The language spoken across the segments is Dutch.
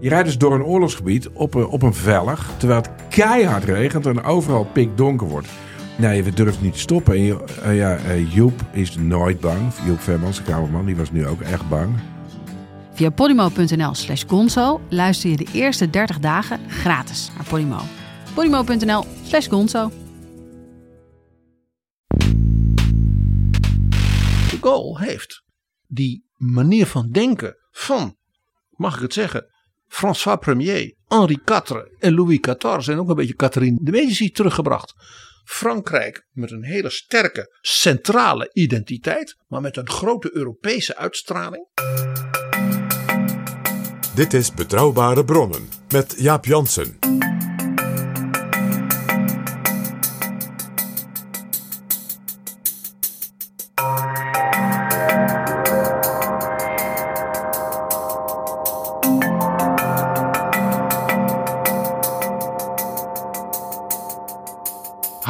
Je rijdt dus door een oorlogsgebied op een, op een vellig, terwijl het keihard regent en overal pikdonker wordt. Nee, we durven niet te stoppen. En je- eh, ja, eh, Joep is nooit bang. Joep Vermans, de kamerman, die was nu ook echt bang. Via podimo.nl slash gonzo luister je de eerste 30 dagen gratis naar Podimo. podimo.nl slash gonzo. de Gaulle heeft die manier van denken van, mag ik het zeggen, François Premier, Henri IV en Louis XIV en ook een beetje Catherine de Medici teruggebracht. Frankrijk met een hele sterke centrale identiteit, maar met een grote Europese uitstraling. Dit is Betrouwbare Bronnen met Jaap Jansen.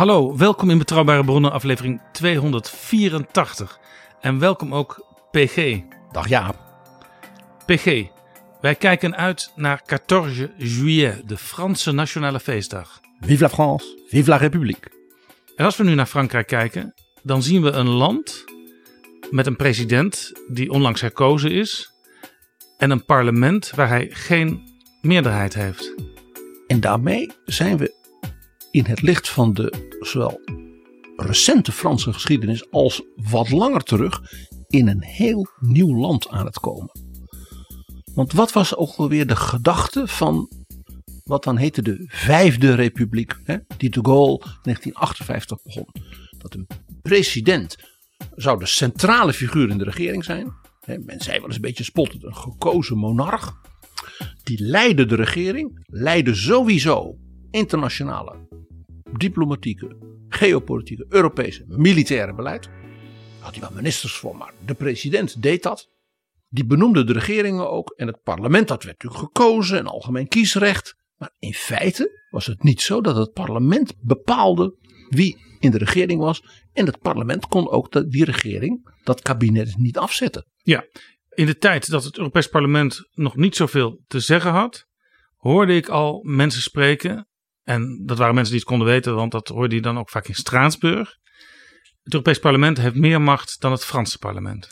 Hallo, welkom in Betrouwbare Bronnen, aflevering 284. En welkom ook PG. Dag Jaap. PG, wij kijken uit naar 14 juillet, de Franse nationale feestdag. Vive la France, vive la République. En als we nu naar Frankrijk kijken, dan zien we een land met een president die onlangs herkozen is. En een parlement waar hij geen meerderheid heeft. En daarmee zijn we in het licht van de zowel recente Franse geschiedenis als wat langer terug in een heel nieuw land aan het komen. Want wat was ook alweer de gedachte van wat dan heette de Vijfde Republiek, hè, die de Gaulle in 1958 begon? Dat een president zou de centrale figuur in de regering zijn. Hè, men zei wel eens een beetje spottend, een gekozen monarch. Die leidde de regering, leidde sowieso internationale, diplomatieke, geopolitieke, Europese, militaire beleid. Had hij wel ministers voor, maar de president deed dat. Die benoemde de regeringen ook en het parlement dat werd natuurlijk gekozen en algemeen kiesrecht. Maar in feite was het niet zo dat het parlement bepaalde wie in de regering was. En het parlement kon ook die regering, dat kabinet niet afzetten. Ja, in de tijd dat het Europees Parlement nog niet zoveel te zeggen had, hoorde ik al mensen spreken. En dat waren mensen die het konden weten, want dat hoorde je dan ook vaak in Straatsburg. Het Europees Parlement heeft meer macht dan het Franse parlement.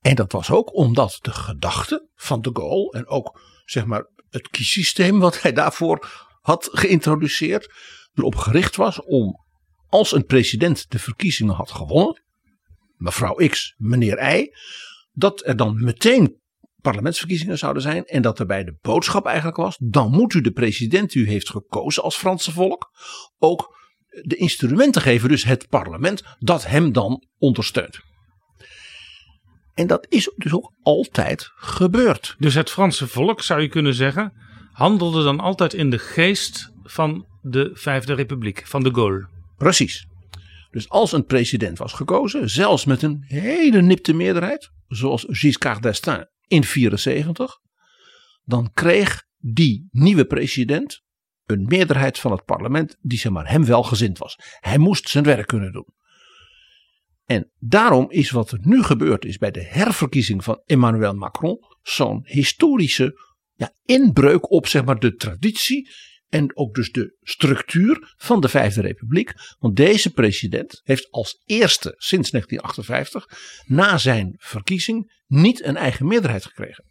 En dat was ook omdat de gedachte van de Gaulle en ook zeg maar het kiessysteem wat hij daarvoor had geïntroduceerd erop gericht was om als een president de verkiezingen had gewonnen, mevrouw X, meneer Y, dat er dan meteen parlementsverkiezingen zouden zijn en dat erbij de boodschap eigenlijk was, dan moet u de president die u heeft gekozen als Franse volk ook de instrumenten geven, dus het parlement, dat hem dan ondersteunt. En dat is dus ook altijd gebeurd. Dus het Franse volk, zou je kunnen zeggen, handelde dan altijd in de geest van de Vijfde Republiek, van de Gaulle. Precies. Dus als een president was gekozen, zelfs met een hele nipte meerderheid, zoals Giscard d'Estaing in 74, dan kreeg die nieuwe president een meerderheid van het parlement die zeg maar hem welgezind was. Hij moest zijn werk kunnen doen. En daarom is wat er nu gebeurd is bij de herverkiezing van Emmanuel Macron zo'n historische ja, inbreuk op zeg maar de traditie en ook dus de structuur van de Vijfde Republiek. Want deze president heeft als eerste sinds 1958 na zijn verkiezing niet een eigen meerderheid gekregen.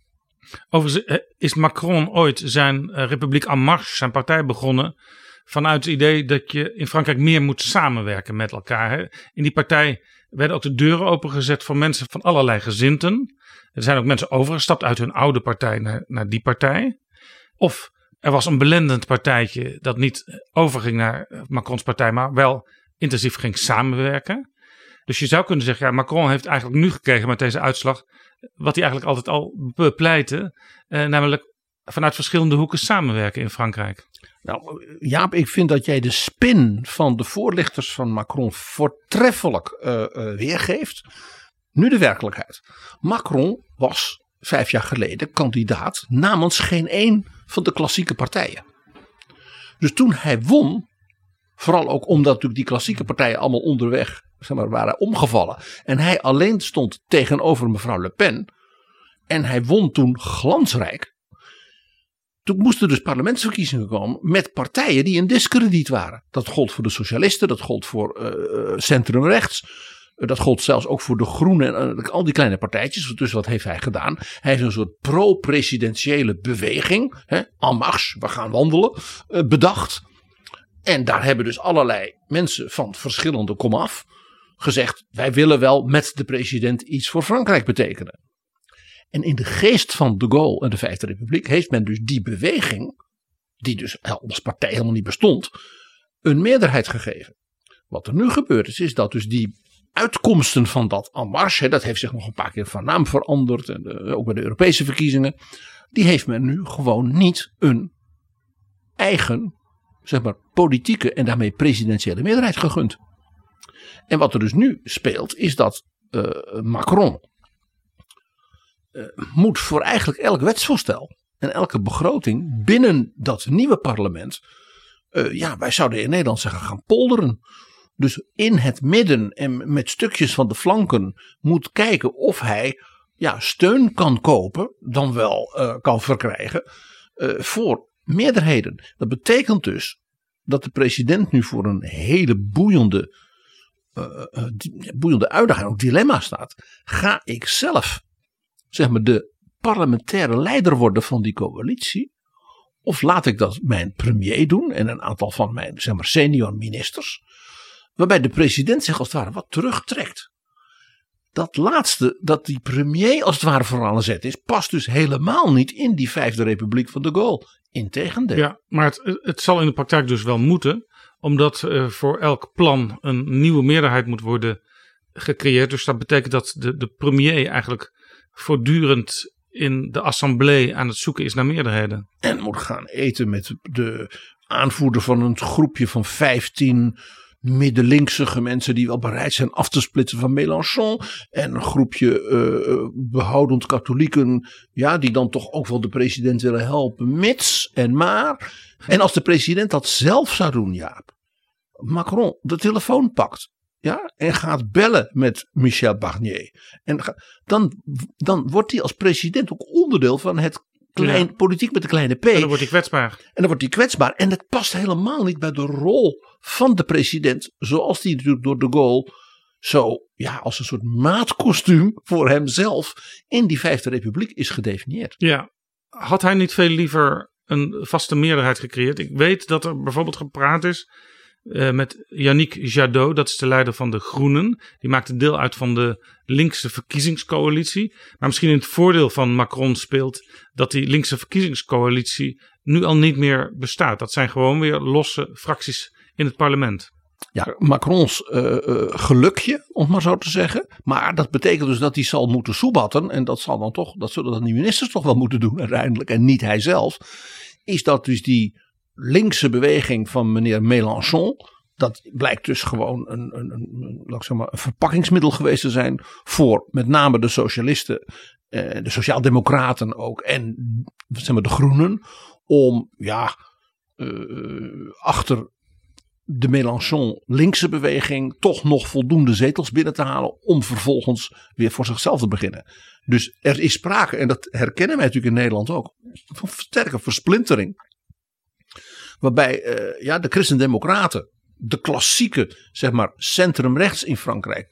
Overigens eh, is Macron ooit zijn eh, Republiek en Marche, zijn partij begonnen vanuit het idee dat je in Frankrijk meer moet samenwerken met elkaar. In die partij werden ook de deuren opengezet voor mensen van allerlei gezinten. Er zijn ook mensen overgestapt uit hun oude partij naar die partij. Of er was een belendend partijtje dat niet overging naar eh, Macrons partij, maar wel intensief ging samenwerken. Dus je zou kunnen zeggen, ja, Macron heeft eigenlijk nu gekregen met deze uitslag wat hij eigenlijk altijd al bepleitte, eh, namelijk vanuit verschillende hoeken samenwerken in Frankrijk. Nou, Jaap, ik vind dat jij de spin van de voorlichters van Macron voortreffelijk uh, uh, weergeeft. Nu de werkelijkheid. Macron was vijf jaar geleden kandidaat namens geen één van de klassieke partijen. Dus toen hij won, vooral ook omdat natuurlijk die klassieke partijen allemaal onderweg zeg maar, waren omgevallen. En hij alleen stond tegenover mevrouw Le Pen. En hij won toen glansrijk. Toen moesten dus parlementsverkiezingen komen met partijen die in discrediet waren. Dat gold voor de socialisten, dat gold voor uh, centrumrechts. Dat gold zelfs ook voor de Groenen en al die kleine partijtjes. Dus wat heeft hij gedaan? Hij heeft een soort pro-presidentiële beweging, hè, en we gaan wandelen, bedacht. En daar hebben dus allerlei mensen van verschillende komaf gezegd: wij willen wel met de president iets voor Frankrijk betekenen. En in de geest van de Gaulle en de Vijfde Republiek heeft men dus die beweging, die dus als partij helemaal niet bestond, een meerderheid gegeven. Wat er nu gebeurd is, is dat dus die uitkomsten van dat en marche, dat heeft zich nog een paar keer van naam veranderd, en eh, ook bij de Europese verkiezingen, die heeft men nu gewoon niet een eigen, zeg maar, politieke en daarmee presidentiële meerderheid gegund. En wat er dus nu speelt, is dat uh, Macron uh, moet voor eigenlijk elk wetsvoorstel en elke begroting binnen dat nieuwe parlement, ja, wij zouden in Nederland zeggen gaan polderen. Dus in het midden en met stukjes van de flanken moet kijken of hij ja, steun kan kopen, dan wel uh, kan verkrijgen voor meerderheden. Dat betekent dus dat de president nu voor een hele boeiende uh, boeiende uitdaging, ook dilemma staat. Ga ik zelf, zeg maar, de parlementaire leider worden van die coalitie? Of laat ik dat mijn premier doen en een aantal van mijn zeg maar, senior ministers? Waarbij de president zich als het ware wat terugtrekt. Dat laatste, dat die premier als het ware voor aan zet is, past dus helemaal niet in die vijfde republiek van de Gaulle. Integendeel. Ja, maar het, het zal in de praktijk dus wel moeten omdat uh, voor elk plan een nieuwe meerderheid moet worden gecreëerd. Dus dat betekent dat de, de premier eigenlijk voortdurend in de assemblée aan het zoeken is naar meerderheden. En moet gaan eten met de aanvoerder van een groepje van 15 middenlinkse mensen die wel bereid zijn af te splitsen van Mélenchon. En een groepje uh, behoudend katholieken, ja, die dan toch ook wel de president willen helpen, mits en maar. En als de president dat zelf zou doen, Jaap, Macron de telefoon pakt. Ja, en gaat bellen met Michel Barnier. En dan, dan wordt hij als president ook onderdeel van het klein, politiek met de kleine p. En dan wordt hij kwetsbaar. En dan wordt hij kwetsbaar. En dat past helemaal niet bij de rol van de president. Zoals die natuurlijk door de Gaulle zo ja, als een soort maatkostuum voor hemzelf in die Vijfde Republiek is gedefinieerd. Ja, had hij niet veel liever een vaste meerderheid gecreëerd? Ik weet dat er bijvoorbeeld gepraat is uh, met Yannick Jadot, dat is de leider van de Groenen. Die maakte deel uit van de linkse verkiezingscoalitie. Maar misschien in het voordeel van Macron speelt dat die linkse verkiezingscoalitie nu al niet meer bestaat. Dat zijn gewoon weer losse fracties in het parlement. Ja, Macrons uh, uh, gelukje, om maar zo te zeggen. Maar dat betekent dus dat hij zal moeten soebatten. En dat zal dan toch, dat zullen dan die ministers toch wel moeten doen uiteindelijk. En niet hij zelf. Is dat dus die linkse beweging van meneer Mélenchon. Dat blijkt dus gewoon een, een, een, een, zeg maar, een verpakkingsmiddel geweest te zijn voor met name de socialisten, eh, de sociaaldemocraten ook en zeg maar, de groenen. Om ja, uh, achter de Mélenchon linkse beweging toch nog voldoende zetels binnen te halen om vervolgens weer voor zichzelf te beginnen. Dus er is sprake, en dat herkennen wij natuurlijk in Nederland ook, van sterke versplintering Waarbij uh, ja, de Christen-Democraten, de klassieke zeg maar, centrumrechts in Frankrijk,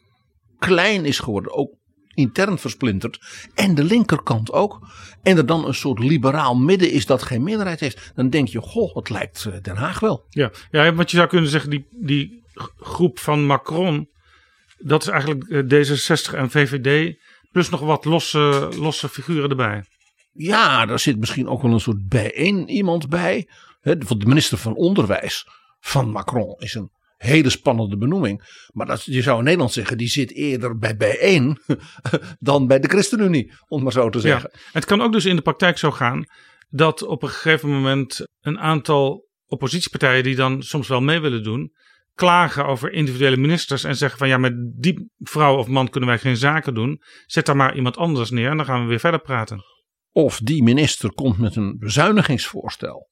klein is geworden. Ook intern versplinterd. En de linkerkant ook. En er dan een soort liberaal midden is dat geen meerderheid heeft. Dan denk je, goh, wat lijkt eh, Den Haag wel. Ja, ja want je zou kunnen zeggen, die, die groep van Macron. Dat is eigenlijk eh, D66 en VVD. Plus nog wat losse, losse figuren erbij. Ja, daar zit misschien ook wel een soort bijeen iemand bij de minister van Onderwijs van Macron is een hele spannende benoeming. Maar dat, je zou in Nederland zeggen, die zit eerder bij bijeen dan bij de ChristenUnie, om maar zo te zeggen. Ja. Het kan ook dus in de praktijk zo gaan dat op een gegeven moment een aantal oppositiepartijen die dan soms wel mee willen doen, klagen over individuele ministers en zeggen van ja, met die vrouw of man kunnen wij geen zaken doen. Zet daar maar iemand anders neer en dan gaan we weer verder praten. Of die minister komt met een bezuinigingsvoorstel.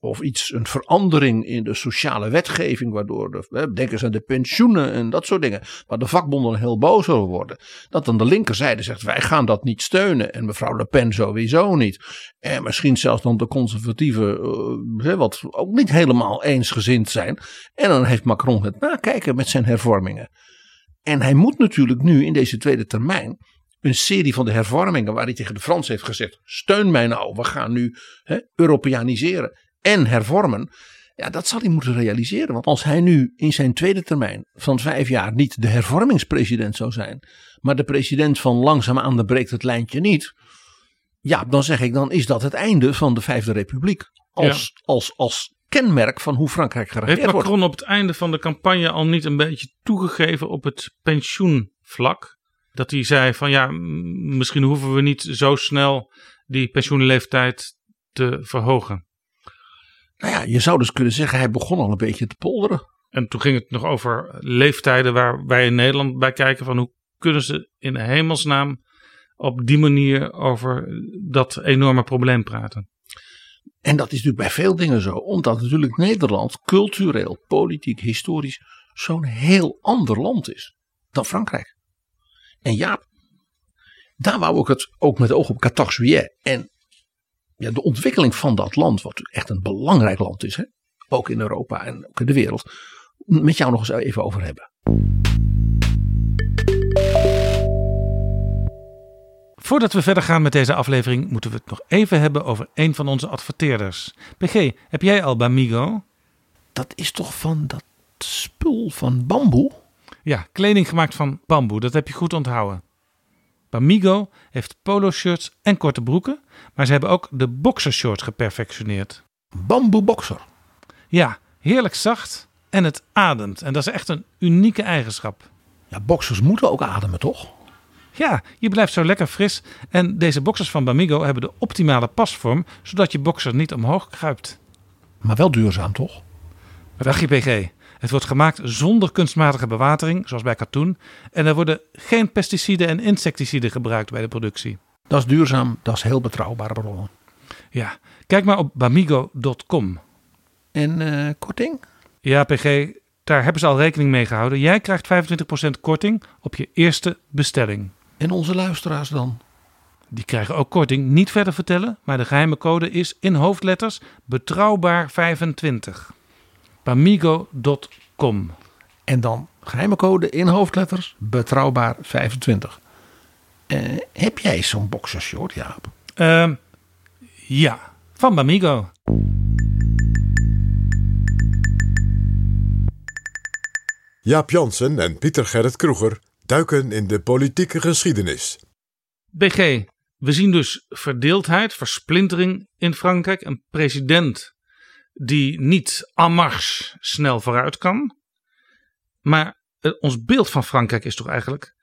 Of iets, een verandering in de sociale wetgeving, waardoor de, hè, denk eens aan de pensioenen en dat soort dingen, waar de vakbonden heel boos over worden. Dat dan de linkerzijde zegt: wij gaan dat niet steunen. En mevrouw Le Pen sowieso niet. En misschien zelfs dan de conservatieven, uh, wat ook niet helemaal eensgezind zijn. En dan heeft Macron het nakijken met zijn hervormingen. En hij moet natuurlijk nu in deze tweede termijn een serie van de hervormingen waar hij tegen de Fransen heeft gezegd: steun mij nou, we gaan nu Europeaniseren en hervormen. Ja, dat zal hij moeten realiseren. Want als hij nu in zijn tweede termijn van vijf jaar niet de hervormingspresident zou zijn, maar de president van langzaamaan dan breekt het lijntje niet. Ja, dan zeg ik, dan is dat het einde van de Vijfde Republiek. Als, als, als kenmerk van hoe Frankrijk geregeerd Heeft wordt. Macron op het einde van de campagne al niet een beetje toegegeven op het pensioenvlak? Dat hij zei van ja, misschien hoeven we niet zo snel die pensioenleeftijd te verhogen. Nou ja, je zou dus kunnen zeggen, hij begon al een beetje te polderen. En toen ging het nog over leeftijden waar wij in Nederland bij kijken van hoe kunnen ze in hemelsnaam op die manier over dat enorme probleem praten. En dat is natuurlijk bij veel dingen zo, omdat natuurlijk Nederland cultureel, politiek, historisch zo'n heel ander land is dan Frankrijk. En ja, daar wou ik het ook met oog op 14 juillet en ja, de ontwikkeling van dat land, wat echt een belangrijk land is, hè? ook in Europa en ook in de wereld, met jou nog eens even over hebben. Voordat we verder gaan met deze aflevering moeten we het nog even hebben over een van onze adverteerders. PG, heb jij al Bamigo? Dat is toch van dat spul van bamboe? Ja, kleding gemaakt van bamboe, dat heb je goed onthouden. Bamigo heeft polo shirts en korte broeken, maar ze hebben ook de boxershort geperfectioneerd. Bamboe boxer. Ja, heerlijk zacht en het ademt. En dat is echt een unieke eigenschap. Ja, boxers moeten ook ademen, toch? Ja, je blijft zo lekker fris. En deze boxers van Bamigo hebben de optimale pasvorm, zodat je boxer niet omhoog kruipt. Maar wel duurzaam, toch? Je, PG? Het wordt gemaakt zonder kunstmatige bewatering, zoals bij katoen. En er worden geen pesticiden en insecticiden gebruikt bij de productie. Dat is duurzaam, dat is heel betrouwbare bronnen. Ja, kijk maar op bamigo.com. En eh, korting? Ja, PG, daar hebben ze al rekening mee gehouden. Jij krijgt 25% korting op je eerste bestelling. En onze luisteraars dan? Die krijgen ook korting. Niet verder vertellen, maar de geheime code is in hoofdletters betrouwbaar25. Bamigo.com. En dan geheime code in hoofdletters betrouwbaar25. Eh, heb jij zo'n boxershort, Jaap? Ehm, ja, van Bamigo. Jaap Jansen en Pieter Gerrit Kroeger duiken in de politieke geschiedenis. BG, we zien dus verdeeldheid, versplintering in Frankrijk. Een president die niet en snel vooruit kan. Maar eh, ons beeld van Frankrijk is toch eigenlijk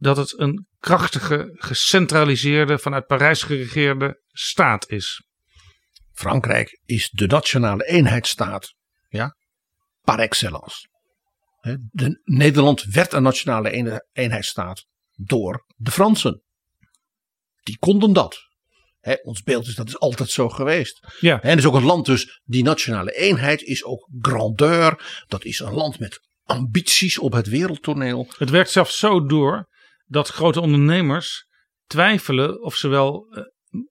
dat het een krachtige, gecentraliseerde, vanuit Parijs geregeerde staat is. Frankrijk is de nationale eenheidsstaat, ja, par excellence. De, Nederland werd een nationale een- eenheidsstaat door de Fransen. Die konden dat. Ons beeld is dat is altijd zo geweest. Ja. En het is ook een land dus, die nationale eenheid is ook grandeur. Dat is een land met ambities op het wereldtoneel. Het werkt zelfs zo door dat grote ondernemers twijfelen of ze wel eh,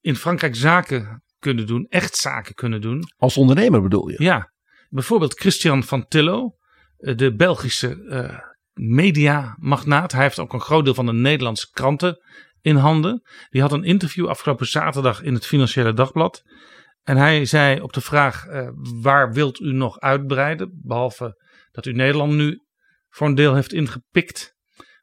in Frankrijk zaken kunnen doen, echt zaken kunnen doen. Als ondernemer bedoel je? Ja, bijvoorbeeld Christian van Tillo, eh, de Belgische eh, mediamagnaat. Hij heeft ook een groot deel van de Nederlandse kranten in handen. Die had een interview afgelopen zaterdag in het Financiële Dagblad. En hij zei op de vraag: waar wilt u nog uitbreiden? Behalve dat u Nederland nu voor een deel heeft ingepikt.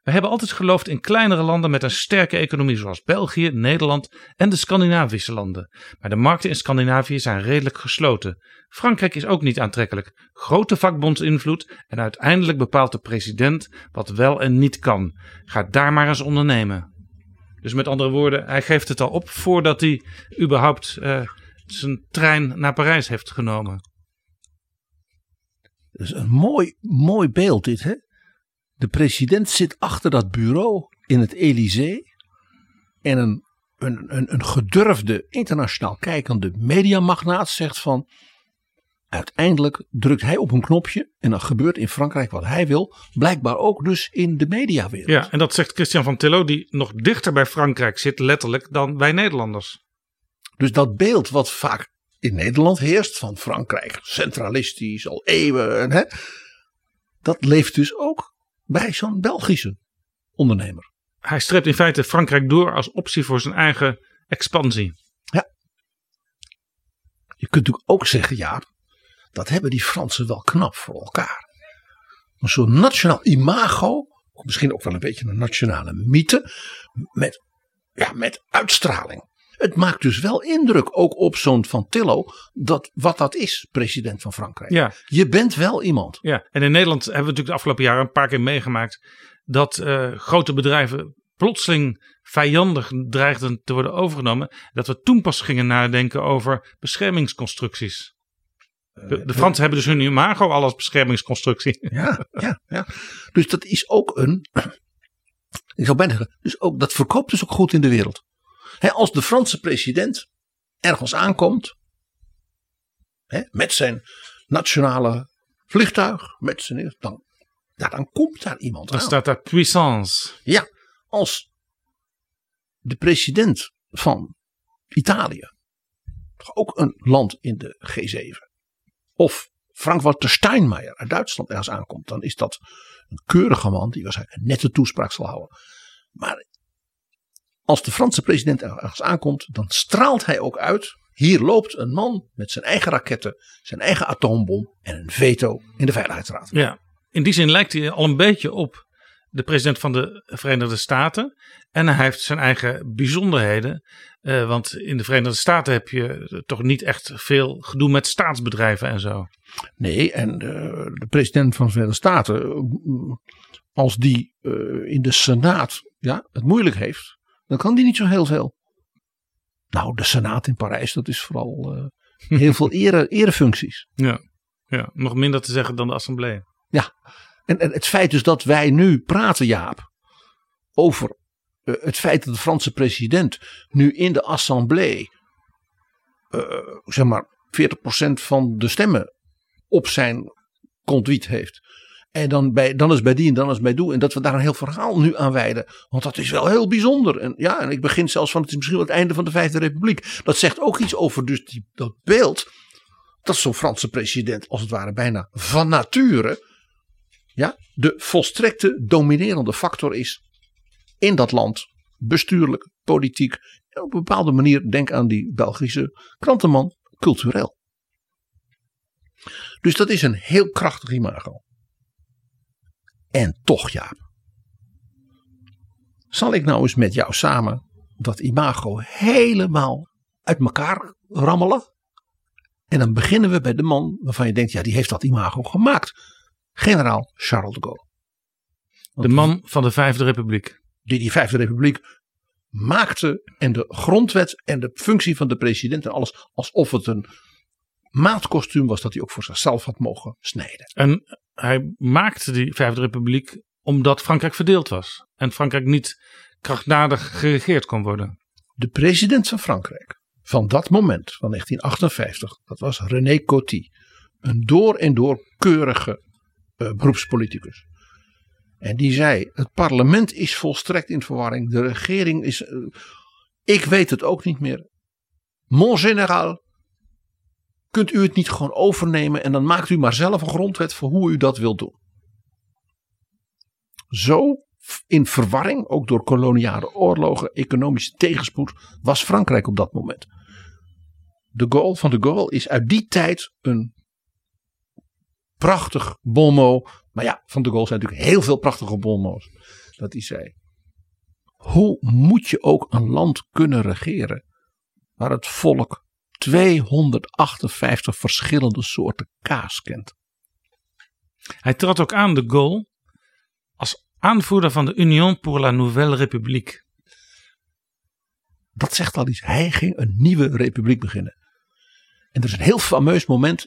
We hebben altijd geloofd in kleinere landen met een sterke economie, zoals België, Nederland en de Scandinavische landen. Maar de markten in Scandinavië zijn redelijk gesloten. Frankrijk is ook niet aantrekkelijk. Grote vakbondsinvloed en uiteindelijk bepaalt de president wat wel en niet kan. Ga daar maar eens ondernemen. Dus met andere woorden, hij geeft het al op voordat hij überhaupt uh, zijn trein naar Parijs heeft genomen. Dat is een mooi, mooi beeld dit, hè? De president zit achter dat bureau in het Elysée. En een, een, een, een gedurfde, internationaal kijkende mediamagnaat zegt van... Uiteindelijk drukt hij op een knopje en dan gebeurt in Frankrijk wat hij wil. Blijkbaar ook dus in de mediawereld. Ja, en dat zegt Christian van Tillo, die nog dichter bij Frankrijk zit, letterlijk, dan wij Nederlanders. Dus dat beeld wat vaak in Nederland heerst van Frankrijk, centralistisch al eeuwen, hè, dat leeft dus ook bij zo'n Belgische ondernemer. Hij strept in feite Frankrijk door als optie voor zijn eigen expansie. Ja. Je kunt natuurlijk ook zeggen, ja, dat hebben die Fransen wel knap voor elkaar. Een soort nationaal imago, misschien ook wel een beetje een nationale mythe, met, ja, met uitstraling. Het maakt dus wel indruk, ook op zo'n Van Tillo, dat wat dat is, president van Frankrijk. Ja. Je bent wel iemand. Ja, en in Nederland hebben we natuurlijk de afgelopen jaren een paar keer meegemaakt dat uh, grote bedrijven plotseling vijandig dreigden te worden overgenomen. Dat we toen pas gingen nadenken over beschermingsconstructies. De, de Fransen hebben dus hun imago al als beschermingsconstructie. Ja, ja, ja. Dus dat is ook een. Ik zou bijna zeggen, dus ook, dat verkoopt dus ook goed in de wereld als de Franse president ergens aankomt, met zijn nationale vliegtuig, met zijn, dan, dan komt daar iemand dan staat daar puissance. Ja, als de president van Italië, ook een land in de G7, of Frank-Walter Steinmeier uit Duitsland ergens aankomt, dan is dat een keurige man die waarschijnlijk een nette toespraak zal houden. Maar als de Franse president ergens aankomt, dan straalt hij ook uit. Hier loopt een man met zijn eigen raketten, zijn eigen atoombom en een veto in de Veiligheidsraad. Ja, in die zin lijkt hij al een beetje op de president van de Verenigde Staten. En hij heeft zijn eigen bijzonderheden. Uh, want in de Verenigde Staten heb je toch niet echt veel gedoe met staatsbedrijven en zo. Nee, en de, eh, de president van de Verenigde Staten, eh, als die uh, in de Senaat ja, het moeilijk heeft, dan kan die niet zo heel veel. Nou, de Senaat in Parijs, dat is vooral uh, heel veel ere, erefuncties. Ja. ja, nog minder te zeggen dan de Assemblée. Ja, en, en het feit dus dat wij nu praten, Jaap, over uh, het feit dat de Franse president nu in de Assemblée, uh, zeg maar, 40% van de stemmen op zijn conduit heeft. En dan, bij, is bij die en dan is bij doe. En dat we daar een heel verhaal nu aan wijden. Want dat is wel heel bijzonder. En ja, en ik begin zelfs van het is misschien wel het einde van de Vijfde Republiek. Dat zegt ook iets over dus die, dat beeld. Dat zo'n Franse president als het ware bijna van nature. Ja, de volstrekte dominerende factor is in dat land. Bestuurlijk, politiek. Op een bepaalde manier, denk aan die Belgische krantenman, cultureel. Dus dat is een heel krachtig imago. En toch, Jaap. Zal ik nou eens met jou samen dat imago helemaal uit elkaar rammelen? En dan beginnen we bij de man waarvan je denkt, ja, die heeft dat imago gemaakt. Generaal Charles de Gaulle. de man van de Vijfde Republiek. Die die Vijfde Republiek maakte en de grondwet en de functie van de president en alles alsof het een maatkostuum was dat hij ook voor zichzelf had mogen snijden. En hij maakte die Vijfde Republiek omdat Frankrijk verdeeld was. En Frankrijk niet krachtdadig geregeerd kon worden. De president van Frankrijk van dat moment, van 1958, dat was René Coty. Een door en door keurige uh, beroepspoliticus. En die zei: Het parlement is volstrekt in verwarring. De regering is. Uh, ik weet het ook niet meer. Mon général, Kunt u het niet gewoon overnemen en dan maakt u maar zelf een grondwet voor hoe u dat wilt doen? Zo in verwarring, ook door koloniale oorlogen, economische tegenspoed, was Frankrijk op dat moment. De Gaulle van de Gaulle is uit die tijd een prachtig bonmot. Maar ja, van de Gaulle zijn natuurlijk heel veel prachtige bonmots. dat hij zei. Hoe moet je ook een land kunnen regeren waar het volk 258 verschillende soorten kaas kent? Hij trad ook aan de goal als aanvoerder van de Union pour la Nouvelle République. Dat zegt al iets. Hij ging een nieuwe republiek beginnen. En er is een heel fameus moment.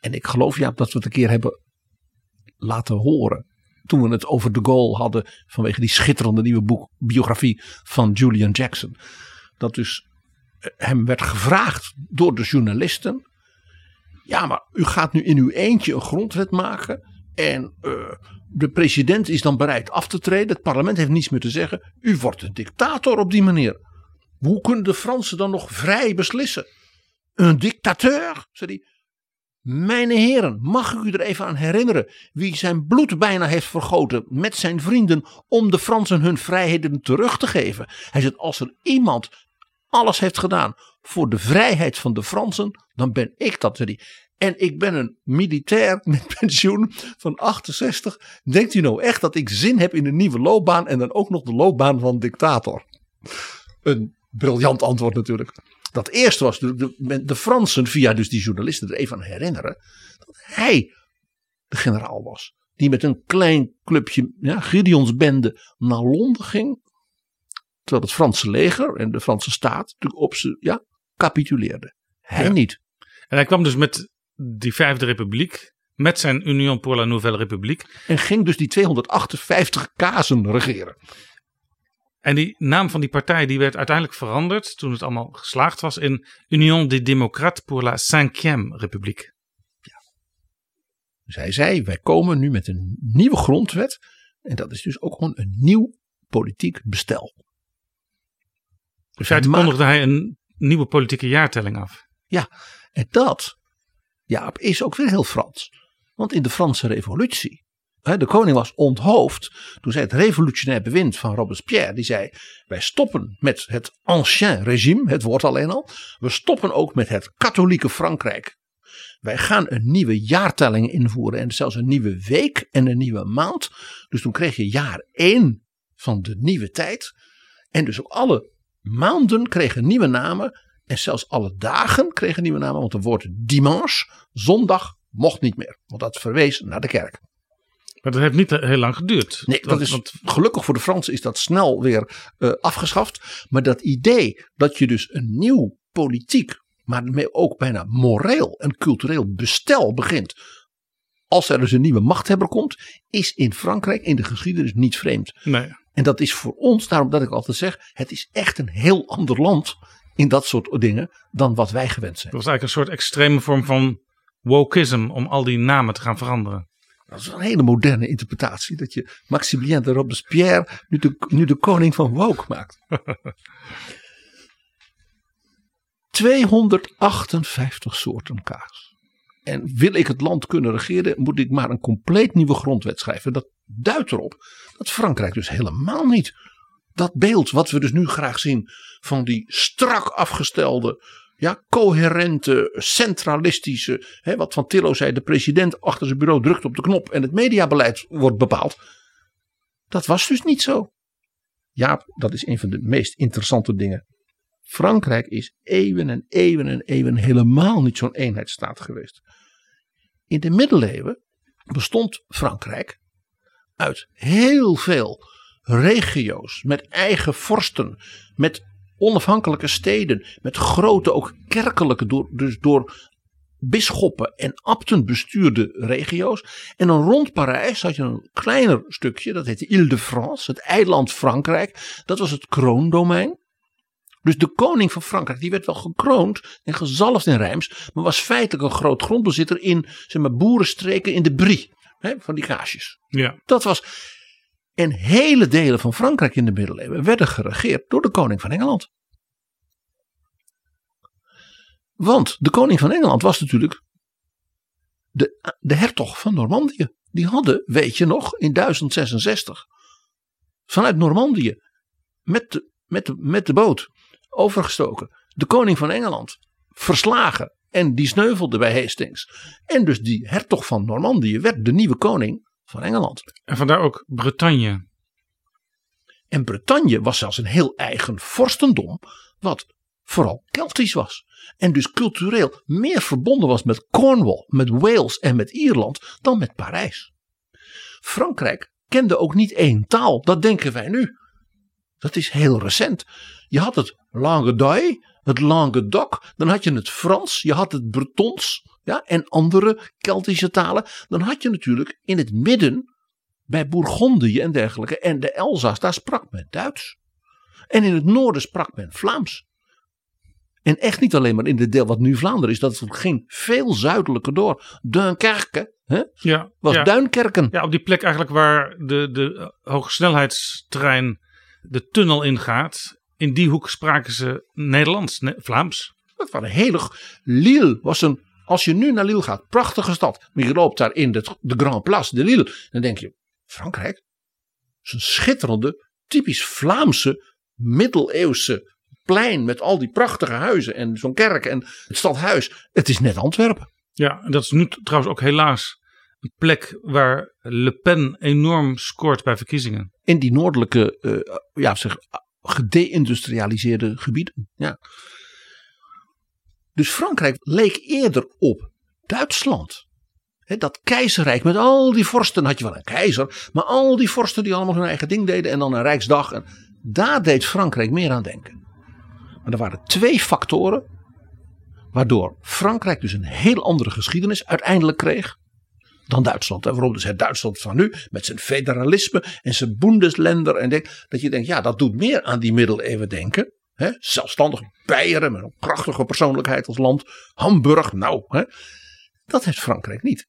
En ik geloof ja dat we het een keer hebben laten horen. Toen we het over de Gaulle hadden. Vanwege die schitterende nieuwe boek, biografie van Julian Jackson. Dat dus hem werd gevraagd door de journalisten. Ja, maar u gaat nu in uw eentje een grondwet maken. En uh, de president is dan bereid af te treden. Het parlement heeft niets meer te zeggen. U wordt een dictator op die manier. Hoe kunnen de Fransen dan nog vrij beslissen? Een dictateur, zei hij. Mijn heren, mag ik u er even aan herinneren wie zijn bloed bijna heeft vergoten met zijn vrienden om de Fransen hun vrijheden terug te geven? Hij zegt, als er iemand alles heeft gedaan voor de vrijheid van de Fransen, dan ben ik dat, hij. En ik ben een militair met pensioen van 68. Denkt u nou echt dat ik zin heb in een nieuwe loopbaan en dan ook nog de loopbaan van dictator? Een briljant antwoord natuurlijk. Dat eerste was natuurlijk de, de Fransen via dus die journalisten er even aan herinneren. Dat hij de generaal was. Die met een klein clubje ja, Gideonsbende naar Londen ging. Terwijl het Franse leger en de Franse staat natuurlijk op ze ja, capituleerden. Hij Ja. niet. En hij kwam dus met die Vijfde Republiek, met zijn Union pour la Nouvelle République. En ging dus die 258 kazen regeren. En die naam van die partij die werd uiteindelijk veranderd toen het allemaal geslaagd was in Union des Démocrates pour la Cinquième République. Dus hij zei, wij komen nu met een nieuwe grondwet. En dat is dus ook gewoon een nieuw politiek bestel. In feite Maar- kondigde hij een nieuwe politieke jaartelling af. En dat, Jaap, is ook weer heel Frans. Want in de Franse revolutie, hè, de koning was onthoofd. Toen zei het revolutionair bewind van Robespierre, die zei, wij stoppen met het ancien regime, het woord alleen al. We stoppen ook met het katholieke Frankrijk. Wij gaan een nieuwe jaartelling invoeren en zelfs een nieuwe week en een nieuwe maand. Dus toen kreeg je jaar 1 van de nieuwe tijd. En dus ook alle maanden kregen nieuwe namen. En zelfs alle dagen kregen nieuwe namen. Want het woord dimanche, zondag, mocht niet meer. Want dat verwees naar de kerk. Maar dat heeft niet heel lang geduurd. Nee, dat is, want gelukkig voor de Fransen is dat snel weer eh, afgeschaft. Maar dat idee dat je dus een nieuw politiek, maar ook bijna moreel en cultureel bestel begint. Als er dus een nieuwe machthebber komt, is in Frankrijk in de geschiedenis niet vreemd. nee, En dat is voor ons, daarom dat ik altijd zeg, het is echt een heel ander land in dat soort dingen dan wat wij gewend zijn. dat was eigenlijk een soort extreme vorm van wokeism om al die namen te gaan veranderen. Dat is een hele moderne interpretatie. Dat je Maximilien de Robespierre nu de, nu de koning van woke maakt. 258 soorten kaas. En wil ik het land kunnen regeren, moet ik maar een compleet nieuwe grondwet schrijven. Dat duidt erop dat Frankrijk dus helemaal niet dat beeld wat we dus nu graag zien van die strak afgestelde, ja, coherente, centralistische, hè, wat Van Tillo zei, de president achter zijn bureau drukt op de knop en het mediabeleid wordt bepaald. Dat was dus niet zo. Ja, dat is een van de meest interessante dingen. Frankrijk is eeuwen en eeuwen en eeuwen helemaal niet zo'n eenheidsstaat geweest. In de middeleeuwen bestond Frankrijk uit heel veel regio's met eigen vorsten, met onafhankelijke steden, met grote ook kerkelijke, door, dus door bisschoppen en abten bestuurde regio's. En dan rond Parijs had je een kleiner stukje, dat heette Ile-de-France, het eiland Frankrijk. Dat was het kroondomein. Dus de koning van Frankrijk, die werd wel gekroond en gezalfd in Reims, maar was feitelijk een groot grondbezitter in zeg maar, boerenstreken in de Brie, hè, van die kaasjes. Ja, Dat was. En hele delen van Frankrijk in de middeleeuwen werden geregeerd door de koning van Engeland. Want de koning van Engeland was natuurlijk de, de hertog van Normandië. Die hadden, weet je nog, in 1066 vanuit Normandië met de, met de, met de boot overgestoken. De koning van Engeland verslagen en die sneuvelde bij Hastings. En dus die hertog van Normandië werd de nieuwe koning van Engeland. en vandaar ook Bretagne. En Bretagne was zelfs een heel eigen vorstendom, wat vooral Keltisch was. En dus cultureel meer verbonden was met Cornwall, met Wales en met Ierland dan met Parijs. Frankrijk kende ook niet één taal, dat denken wij nu. Dat is heel recent. Je had het Languedoc, het Languedoc, dan had je het Frans, je had het Bretons ja, en andere Keltische talen. Dan had je natuurlijk in het midden bij Bourgondië en dergelijke en de Elzas, daar sprak men Duits. En in het noorden sprak men Vlaams. En echt niet alleen maar in de deel wat nu Vlaanderen is, dat ging veel zuidelijker door. Dunkerque hè, Ja, was ja. Duinkerken. Ja, op die plek eigenlijk waar de, de hogesnelheidstrein de tunnel ingaat. In die hoek spraken ze Nederlands, ne- Vlaams. Dat was een hele. Lille was een. Als je nu naar Lille gaat, prachtige stad. Maar je loopt daar in de, de Grand Place de Lille. Dan denk je: Frankrijk? Dat is een schitterende, typisch Vlaamse, middeleeuwse plein. Met al die prachtige huizen en zo'n kerk en het stadhuis. Het is net Antwerpen. Ja, en dat is nu trouwens ook helaas een plek waar Le Pen enorm scoort bij verkiezingen. In die noordelijke, eh, ja, zeg, gedeindustrialiseerde gebieden. Ja. Dus Frankrijk leek eerder op Duitsland. Dat keizerrijk met al die vorsten, had je wel een keizer, maar al die vorsten die allemaal hun eigen ding deden en dan een rijksdag. En daar deed Frankrijk meer aan denken. Maar er waren twee factoren waardoor Frankrijk dus een heel andere geschiedenis uiteindelijk kreeg dan Duitsland. En waarom dus het Duitsland van nu met zijn federalisme en zijn Bundesländer. En denk, dat je denkt, ja, dat doet meer aan die middeleeuwen denken. Hè? Zelfstandig Beieren met een prachtige persoonlijkheid als land. Hamburg, nou, hè? dat heeft Frankrijk niet.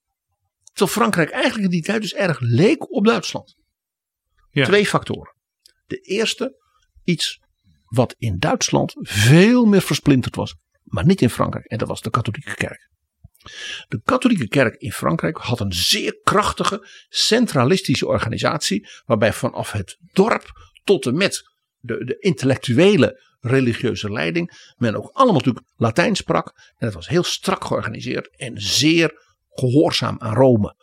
Terwijl Frankrijk eigenlijk in die tijd dus erg leek op Duitsland. Ja. Twee factoren. De eerste, iets wat in Duitsland veel meer versplinterd was, maar niet in Frankrijk. En dat was de katholieke kerk. De katholieke kerk in Frankrijk had een zeer krachtige centralistische organisatie. Waarbij vanaf het dorp tot en met de, de intellectuele religieuze leiding. men ook allemaal natuurlijk Latijn sprak. En het was heel strak georganiseerd en zeer gehoorzaam aan Rome.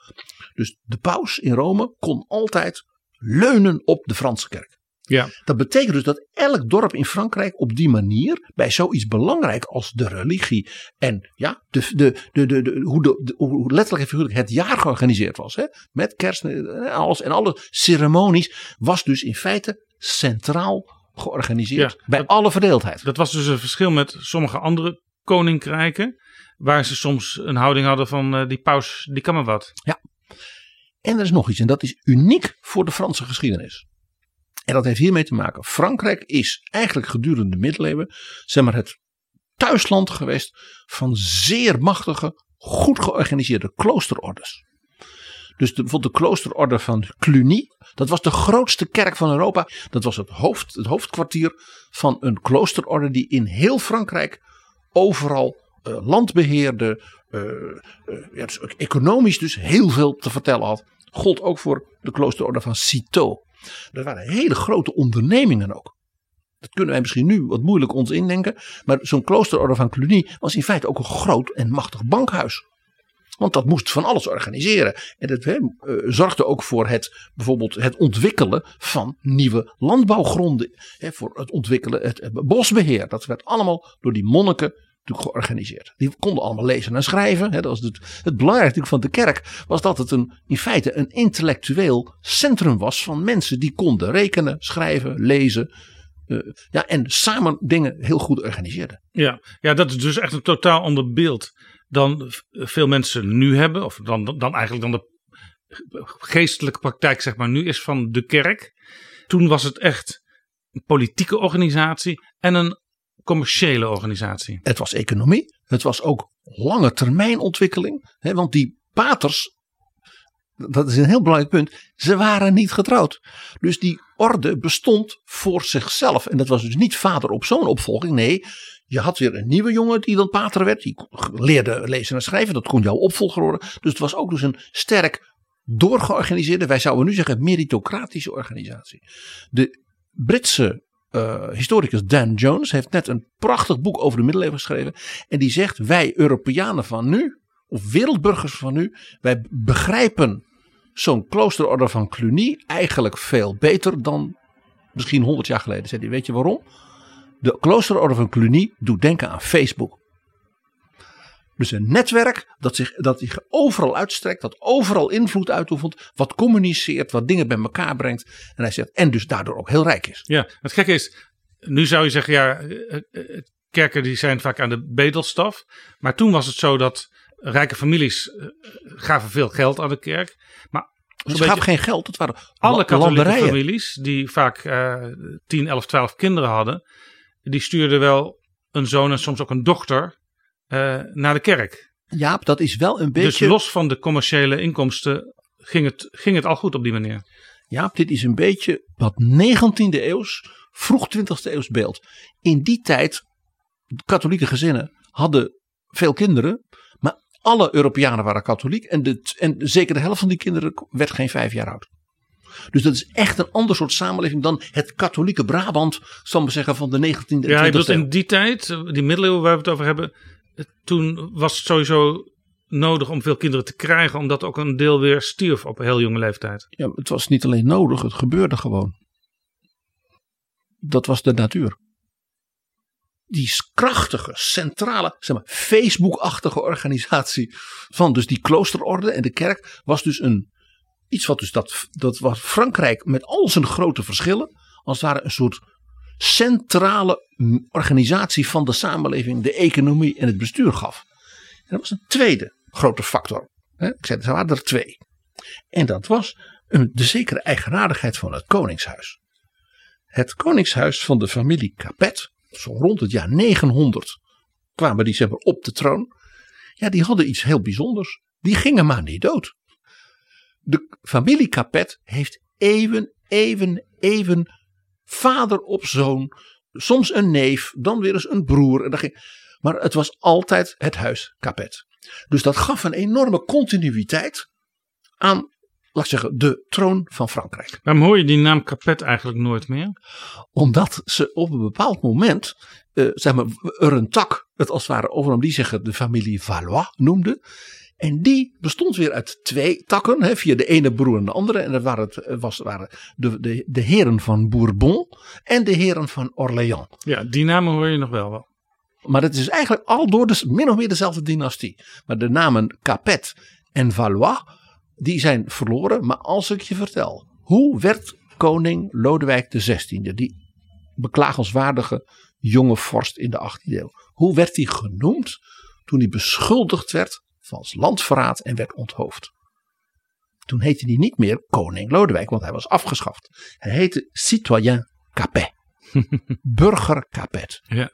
Dus de paus in Rome kon altijd leunen op de Franse kerk. Ja. Dat betekent dus dat elk dorp in Frankrijk op die manier bij zoiets belangrijk als de religie en ja, de, de, de, de, de- hoe, de, hoe letterlijk en figuurlijk het jaar georganiseerd was. Hè? Met kerst en alles en alle ceremonies was dus in feite centraal georganiseerd Ja, bij dat- alle verdeeldheid. Dat was dus een verschil met sommige andere koninkrijken. Waar ze soms een houding hadden van eh, die paus, die kan maar wat. En er is nog iets en dat is uniek voor de Franse geschiedenis. En dat heeft hiermee te maken. Frankrijk is eigenlijk gedurende de middeleeuwen zeg maar het thuisland geweest van zeer machtige, goed georganiseerde kloosterordes. Dus de, bijvoorbeeld de kloosterorde van Cluny, dat was de grootste kerk van Europa. Dat was het, hoofd, het hoofdkwartier van een kloosterorde die in heel Frankrijk overal eh, land beheerde. eh, eh, dus economisch dus heel veel te vertellen had. Gold ook voor de kloosterorde van Citeaux. Dat waren hele grote ondernemingen ook. Dat kunnen wij misschien nu wat moeilijk ons indenken. Maar zo'n kloosterorde van Cluny was in feite ook een groot en machtig bankhuis. Want dat moest van alles organiseren. En dat eh, zorgde ook voor het, bijvoorbeeld het ontwikkelen van nieuwe landbouwgronden. Voor het ontwikkelen, het bosbeheer. Dat werd allemaal door die monniken natuurlijk georganiseerd. Die konden allemaal lezen en schrijven. Hè. Dat was het, het belangrijkste van de kerk was dat het een, in feite een intellectueel centrum was van mensen die konden rekenen, schrijven, lezen. eh, ja, en samen dingen heel goed organiseerden. Ja. ja, dat is dus echt een totaal ander beeld dan veel mensen nu hebben. Of dan, dan eigenlijk dan de geestelijke praktijk zeg maar nu is van de kerk. Toen was het echt een politieke organisatie en een commerciële organisatie. Het was economie. Het was ook lange termijn ontwikkeling. Hè, want die paters, dat is een heel belangrijk punt, ze waren niet getrouwd. Dus die orde bestond voor zichzelf. En dat was dus niet vader op zoon opvolging. Nee, je had weer een nieuwe jongen die dan pater werd. Die leerde lezen en schrijven. Dat kon jouw opvolger worden. Dus het was ook dus een sterk doorgeorganiseerde, wij zouden nu zeggen meritocratische organisatie. De Britse eh, historicus Dan Jones heeft net een prachtig boek over de middeleeuwen geschreven. En die zegt: Wij Europeanen van nu, of wereldburgers van nu, wij begrijpen zo'n kloosterorde van Cluny eigenlijk veel beter dan misschien 100 jaar geleden, zei hij: Weet je waarom? De kloosterorde van Cluny doet denken aan Facebook. Dus een netwerk dat zich, dat zich overal uitstrekt, dat overal invloed uitoefent, wat communiceert, wat dingen bij elkaar brengt. En hij zegt, en dus daardoor ook heel rijk is. Ja, het gekke is, nu zou je zeggen, ja, eh, eh, kerken die zijn vaak aan de bedelstaf. Maar toen was het zo dat rijke families eh, gaven veel geld aan de kerk. Maar gaven geen geld, het waren alle katholieke landerijen. families die vaak eh 10, 11, 12 kinderen hadden, die stuurden wel een zoon en soms ook een dochter eh, naar de kerk. Jaap, dat is wel een Dus beetje. los van de commerciële inkomsten ging het, ging het al goed op die manier. Jaap, dit is een beetje wat 19e eeuws, vroeg 20e eeuws beeld. In die tijd, katholieke gezinnen hadden veel kinderen, maar alle Europeanen waren katholiek en, de, en zeker de helft van die kinderen werd geen vijf jaar oud. Dus dat is echt een ander soort samenleving dan het katholieke Brabant, zal ik maar zeggen, van de 19e en 20e Ja, je bedoelt eeuw. in die tijd, eh, die middeleeuwen waar we het over hebben, eh, toen was het sowieso nodig om veel kinderen te krijgen, omdat ook een deel weer stierf op een heel jonge leeftijd. Ja, het was niet alleen nodig, het gebeurde gewoon. Dat was de natuur. Die krachtige, centrale, zeg maar, Facebook-achtige organisatie van dus die kloosterorde en de kerk was dus een iets wat dus dat, dat was Frankrijk met al zijn grote verschillen als het ware een soort centrale organisatie van de samenleving, de economie en het bestuur gaf. En dat was een tweede grote factor. Ik zei, er waren er twee. En dat was de zekere eigenaardigheid van het koningshuis. Het koningshuis van de familie Capet, zo rond het jaar 900 kwamen die zeg maar, op de troon. Ja, die hadden iets heel bijzonders. Die gingen maar niet dood. De familie Capet heeft even, even, even vader op zoon. Soms een neef, dan weer eens een broer. En dat ging, maar het was altijd het huis Capet. Dus dat gaf een enorme continuïteit aan, laat ik zeggen, de troon van Frankrijk. Waarom hoor je die naam Capet eigenlijk nooit meer? Omdat ze op een bepaald moment, eh, zeg maar, er een tak, het als het ware overnam, die zeggen de familie Valois noemde. En die bestond weer uit twee takken, hè, via de ene broer en de andere. En dat waren, het, eh, was, waren de, de, de heren van Bourbon en de heren van Orléans. Ja, die namen hoor je nog wel wel. Maar het is eigenlijk al door de, min of meer dezelfde dynastie. Maar de namen Capet en Valois, die zijn verloren. Maar als ik je vertel, hoe werd koning Lodewijk XVI, die beklagenswaardige jonge vorst in de 18e eeuw, hoe werd hij genoemd toen hij beschuldigd werd van landverraad en werd onthoofd? Toen heette hij niet meer koning Lodewijk, want hij was afgeschaft. Hij heette citoyen Capet. Burger Capet. Ja.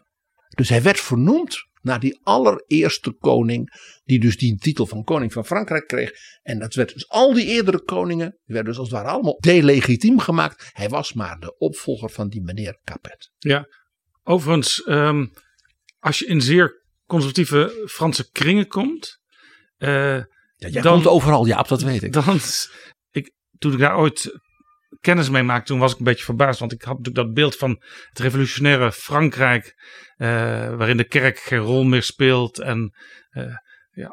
Dus hij werd vernoemd naar die allereerste koning, die dus die titel van koning van Frankrijk kreeg. En dat werd dus al die eerdere koningen, die werden dus als het ware allemaal delegitiem gemaakt. Hij was maar de opvolger van die meneer Capet. Ja, overigens, ehm, als je in zeer conservatieve Franse kringen komt, eh, Ja, jij Dan- komt overal, Jaap, dat weet ik. dan, ik, toen ik daar ooit kennis mee maakte, toen was ik een beetje verbaasd, want ik had natuurlijk dat beeld van het revolutionaire Frankrijk, eh, waarin de kerk geen rol meer speelt en eh, ja,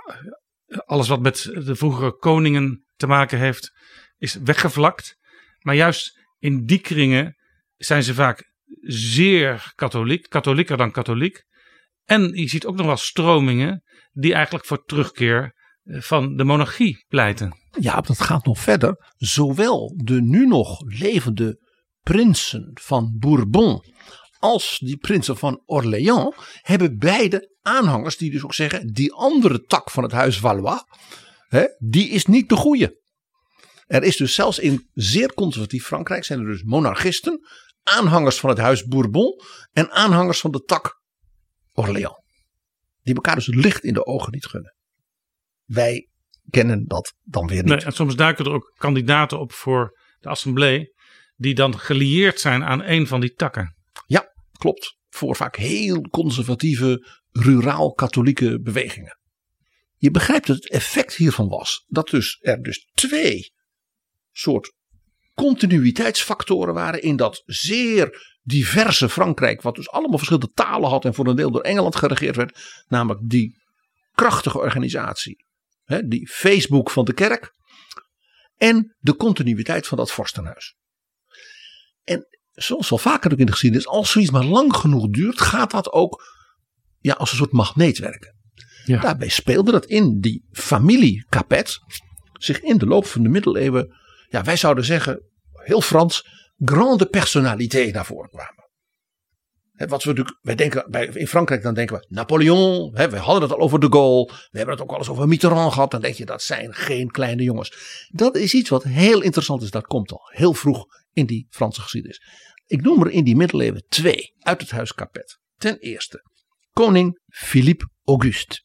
alles wat met de vroegere koningen te maken heeft, is weggevlakt. Maar juist in die kringen zijn ze vaak zeer katholiek, katholieker dan katholiek. En je ziet ook nog wel stromingen die eigenlijk voor terugkeer eh, van de monarchie pleiten. Ja, dat gaat nog verder. Zowel de nu nog levende prinsen van Bourbon als die prinsen van Orléans hebben beide aanhangers die dus ook zeggen die andere tak van het huis Valois, hè, die is niet de goede. Er is dus zelfs in zeer conservatief Frankrijk zijn er dus monarchisten, aanhangers van het huis Bourbon en aanhangers van de tak Orléans. Die elkaar dus het licht in de ogen niet gunnen. Wij kennen dat dan weer niet. Nee, en soms duiken er ook kandidaten op voor de assemblee die dan gelieerd zijn aan een van die takken. Ja, klopt. Voor vaak heel conservatieve, ruraal-katholieke bewegingen. Je begrijpt dat het effect hiervan was dat dus er dus twee soort continuïteitsfactoren waren in dat zeer diverse Frankrijk, wat dus allemaal verschillende talen had en voor een deel door Engeland geregeerd werd, namelijk die krachtige organisatie, hè, die Facebook van de kerk en de continuïteit van dat vorstenhuis. En zoals wel vaker ook in de geschiedenis, als zoiets maar lang genoeg duurt, gaat dat ook ja, als een soort magneet werken. Ja. Daarbij speelde dat in die familie Capet zich in de loop van de middeleeuwen, ja, wij zouden zeggen, heel Frans, grande personnalité naar voren kwamen. Wat we natuurlijk, wij denken bij, in Frankrijk dan denken we Napoleon, we hadden het al over de Gaulle, we hebben het ook al eens over Mitterrand gehad, dan denk je dat zijn geen kleine jongens. Dat is iets wat heel interessant is, dat komt al heel vroeg in die Franse geschiedenis. Ik noem er in die middeleeuwen twee uit het huis Capet. Ten eerste, koning Philippe Auguste.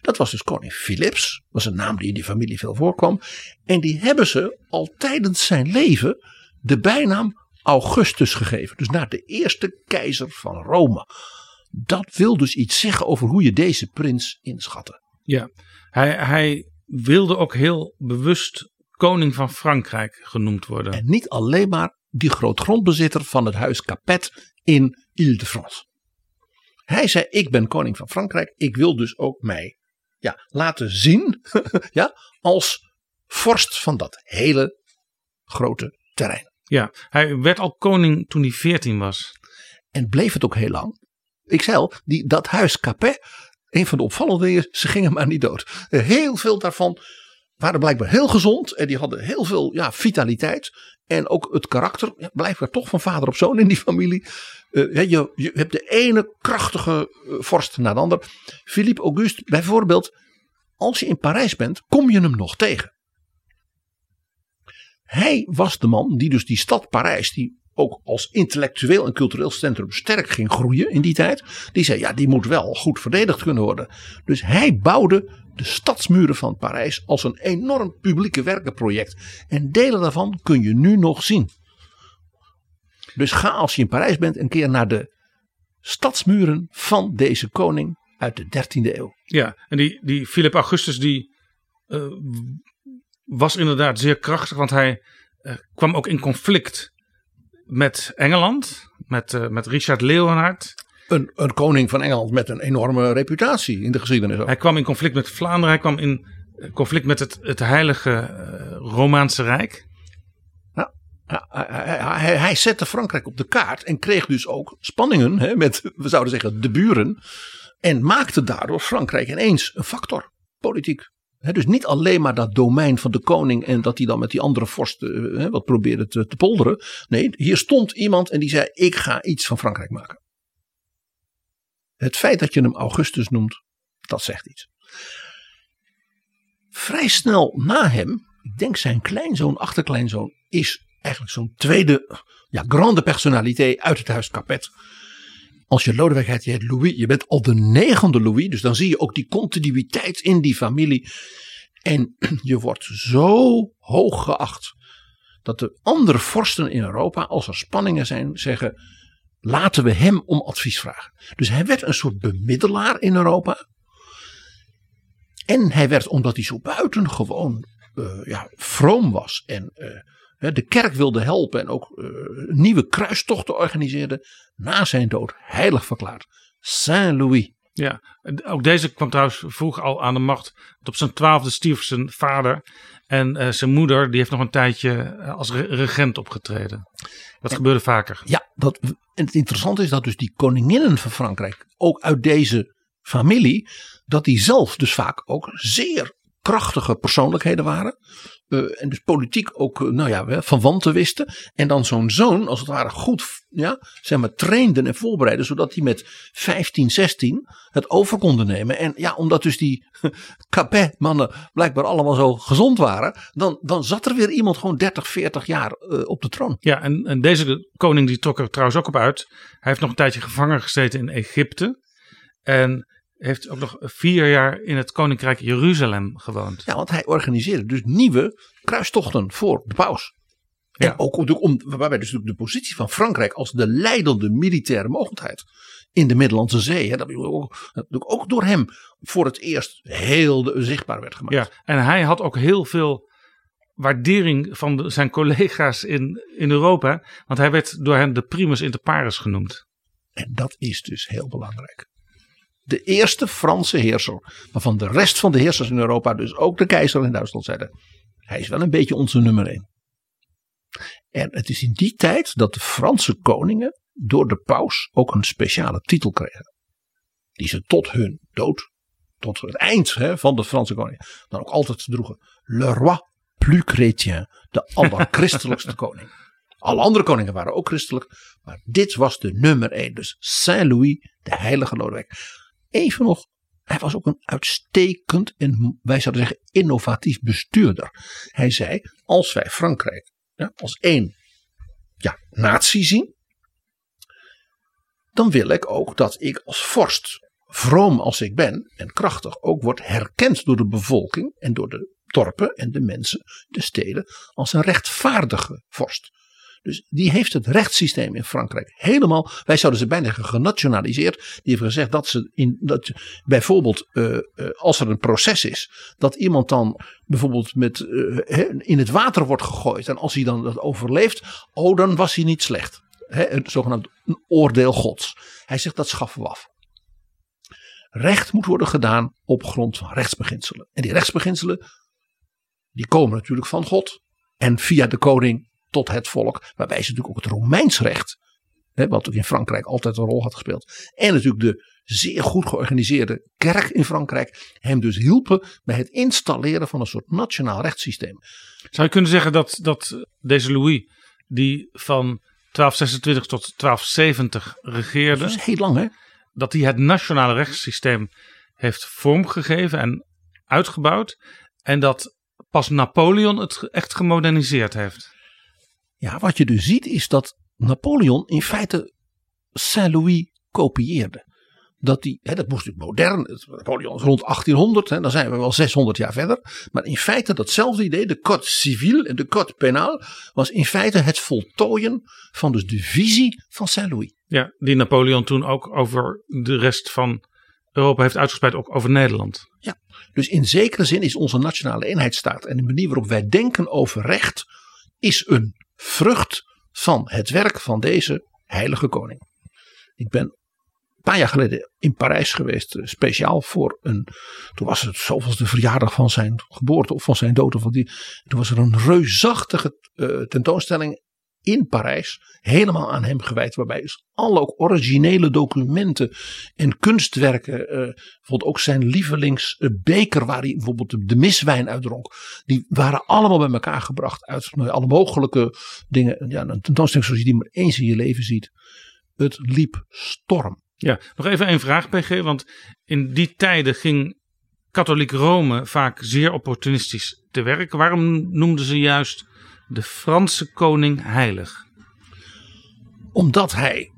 Dat was dus koning Philips, was een naam die in die familie veel voorkwam. En die hebben ze al tijdens zijn leven de bijnaam Augustus gegeven. Dus naar de eerste keizer van Rome. Dat wil dus iets zeggen over hoe je deze prins inschatte. Ja, hij, hij wilde ook heel bewust koning van Frankrijk genoemd worden. En niet alleen maar die grootgrondbezitter van het huis Capet in Ile-de-France. Hij zei: Ik ben koning van Frankrijk. Ik wil dus ook mij ja, laten zien ja, als vorst van dat hele grote terrein. Ja, hij werd al koning toen hij 14 was. En bleef het ook heel lang. Ik zei al, die, dat huis Capet, een van de opvallende dingen, ze gingen maar niet dood. Heel veel daarvan waren blijkbaar heel gezond en die hadden heel veel ja, vitaliteit. En ook het karakter, ja, blijkbaar toch van vader op zoon in die familie. Uh, je, je hebt de ene krachtige uh, vorst na de ander. Philippe Auguste bijvoorbeeld, als je in Parijs bent, kom je hem nog tegen. Hij was de man die dus die stad Parijs, die ook als intellectueel en cultureel centrum sterk ging groeien in die tijd. Die zei, ja, die moet wel goed verdedigd kunnen worden. Dus hij bouwde de stadsmuren van Parijs als een enorm publieke werkenproject. En delen daarvan kun je nu nog zien. Dus ga als je in Parijs bent een keer naar de stadsmuren van deze koning uit de 13e eeuw. Ja, en die, die Philip Augustus die uh, was inderdaad zeer krachtig, want hij uh, kwam ook in conflict met Engeland, met, uh, met Richard Leeuwenhard. Een, een, koning van Engeland met een enorme reputatie in de geschiedenis. Ook. Hij kwam in conflict met Vlaanderen, hij kwam in conflict met het, het heilige Romaanse Rijk. Ja, hij, hij, hij, zette Frankrijk op de kaart en kreeg dus ook spanningen hè, met, we zouden zeggen, de buren. En maakte daardoor Frankrijk ineens een factor, politiek. Dus niet alleen maar dat domein van de koning en dat hij dan met die andere vorsten he, wat probeerde te, te, polderen. Nee, hier stond iemand en die zei: Ik ga iets van Frankrijk maken. Het feit dat je hem Augustus noemt, dat zegt iets. Vrij snel na hem, ik denk zijn kleinzoon, achterkleinzoon, is eigenlijk zo'n tweede ja, grande personaliteit uit het huis Capet. Als je Lodewijk heet, je bent al de negende Louis. Dus dan zie je ook die continuïteit in die familie. En je wordt zo hoog geacht. Dat de andere vorsten in Europa, als er spanningen zijn, zeggen. Laten we hem om advies vragen. Dus hij werd een soort bemiddelaar in Europa. En hij werd, omdat hij zo buitengewoon uh, ja, vroom was. En uh, de kerk wilde helpen en ook uh, nieuwe kruistochten organiseerde. Na zijn dood heilig verklaard. Saint-Louis. Ja, ook deze kwam trouwens vroeg al aan de macht. Want op zijn twaalfde stierf zijn vader. En uh, zijn moeder die heeft nog een tijdje als regent opgetreden. Dat en, gebeurde vaker. Ja, dat, en het interessante is dat dus die koninginnen van Frankrijk ook uit deze familie. Dat die zelf dus vaak ook zeer krachtige persoonlijkheden waren. Uh, en dus politiek ook, uh, nou ja, van wanten wisten. En dan zo'n zoon, als het ware, goed, ja, zeg maar, trainden en voorbereiden. Zodat hij met 15, 16 het over konden nemen. En ja, omdat dus die Capet-mannen blijkbaar allemaal zo gezond waren. Dan, dan zat er weer iemand gewoon 30, 40 jaar uh, op de troon. Ja, en, en deze koning die trok er trouwens ook op uit. Hij heeft nog een tijdje gevangen gezeten in Egypte. En heeft ook nog vier jaar in het Koninkrijk Jeruzalem gewoond. Ja, want hij organiseerde dus nieuwe kruistochten voor de paus. Ja. En ook om, waarbij dus de positie van Frankrijk als de leidende militaire mogendheid in de Middellandse Zee, hè, dat ook, ook door hem voor het eerst heel zichtbaar werd gemaakt. Ja, en hij had ook heel veel waardering van de, zijn collega's in, in Europa, want hij werd door hen de primus inter pares genoemd. En dat is dus heel belangrijk de eerste Franse heerser. Waarvan de rest van de heersers in Europa, dus ook de keizer in Duitsland, zeiden: Hij is wel een beetje onze nummer één. En het is in die tijd dat de Franse koningen door de paus ook een speciale titel kregen. Die ze tot hun dood, tot het eind hè, van de Franse koningen, dan ook altijd droegen. Le roi plus chrétien, de allerchristelijkste koning. Alle andere koningen waren ook christelijk, maar dit was de nummer één. Dus Saint-Louis, de heilige Lodewijk. Even nog, hij was ook een uitstekend en wij zouden zeggen innovatief bestuurder. Hij zei, als wij Frankrijk ja, als één ja, natie zien, dan wil ik ook dat ik als vorst, vroom als ik ben en krachtig, ook word herkend door de bevolking en door de dorpen en de mensen, de steden, als een rechtvaardige vorst. Dus die heeft het rechtssysteem in Frankrijk helemaal, wij zouden ze bijna genationaliseerd. Die heeft gezegd dat ze in, dat bijvoorbeeld uh, uh, als er een proces is, dat iemand dan bijvoorbeeld met, uh, in het water wordt gegooid. En als hij dan dat overleeft, oh dan was hij niet slecht. Een zogenaamd oordeel gods. Hij zegt dat schaffen we af. Recht moet worden gedaan op grond van rechtsbeginselen. En die rechtsbeginselen, die komen natuurlijk van God. En via de koning tot het volk. Waarbij ze natuurlijk ook het Romeins recht, hè, wat ook in Frankrijk altijd een rol had gespeeld. En natuurlijk de zeer goed georganiseerde kerk in Frankrijk hem dus hielpen bij het installeren van een soort nationaal rechtssysteem. Zou je kunnen zeggen dat, dat deze Louis, die van 1226 tot 1270 regeerde. Dat is heel lang hè? Dat hij het nationale rechtssysteem heeft vormgegeven en uitgebouwd. En dat pas Napoleon het echt gemoderniseerd heeft. Ja, wat je dus ziet is dat Napoleon in feite Saint-Louis kopieerde. Dat, die, hè, dat moest natuurlijk modern. Napoleon is rond 1800, hè, dan zijn we wel 600 jaar verder. Maar in feite datzelfde idee, de code civil en de code penal, was in feite het voltooien van dus de visie van Saint-Louis. Ja, die Napoleon toen ook over de rest van Europa heeft uitgespreid, ook over Nederland. Ja, dus in zekere zin is onze nationale eenheidsstaat en de manier waarop wij denken over recht, is een vrucht van het werk van deze heilige koning. Ik ben een paar jaar geleden in Parijs geweest, eh, speciaal voor een. Toen was het zoveelste verjaardag van zijn geboorte of van zijn dood. Of van die, toen was er een reusachtige uh, tentoonstelling in Parijs, helemaal aan hem gewijd. Waarbij dus alle ook originele documenten en kunstwerken, uh, bijvoorbeeld ook zijn lievelingsbeker waar hij bijvoorbeeld de, de miswijn uitdronk, die waren allemaal bij elkaar gebracht uit nou, alle mogelijke dingen. Ja, een tentoonstelling zoals je die maar eens in je leven ziet. Het liep storm. Ja, nog even een vraag, PG, want in die tijden ging katholiek Rome vaak zeer opportunistisch te werk. Waarom noemden ze juist de Franse koning heilig? Omdat hij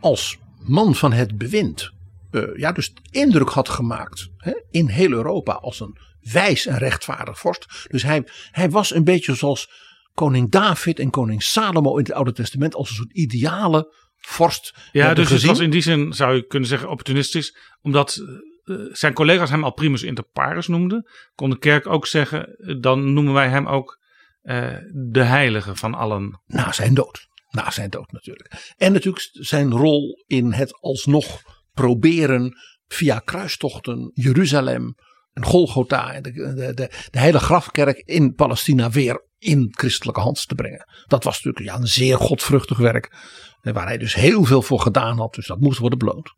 als man van het bewind, uh, ja, dus indruk had gemaakt hè, in heel Europa als een wijs en rechtvaardig vorst. Dus hij, hij was een beetje zoals koning David en koning Salomo in het Oude Testament als een soort ideale vorst. Ja, dus gezien. het was in die zin zou je kunnen zeggen opportunistisch, omdat uh, zijn collega's hem al primus inter pares noemden. Kon de kerk ook zeggen, dan noemen wij hem ook uh, de heilige van allen. Na zijn dood. Na zijn dood natuurlijk. En natuurlijk zijn rol in het alsnog proberen via kruistochten Jeruzalem en Golgotha de, de, de, de hele grafkerk in Palestina weer in christelijke hand te brengen. Dat was natuurlijk ja, een zeer godvruchtig werk. Waar hij dus heel veel voor gedaan had. Dus dat moest worden beloond.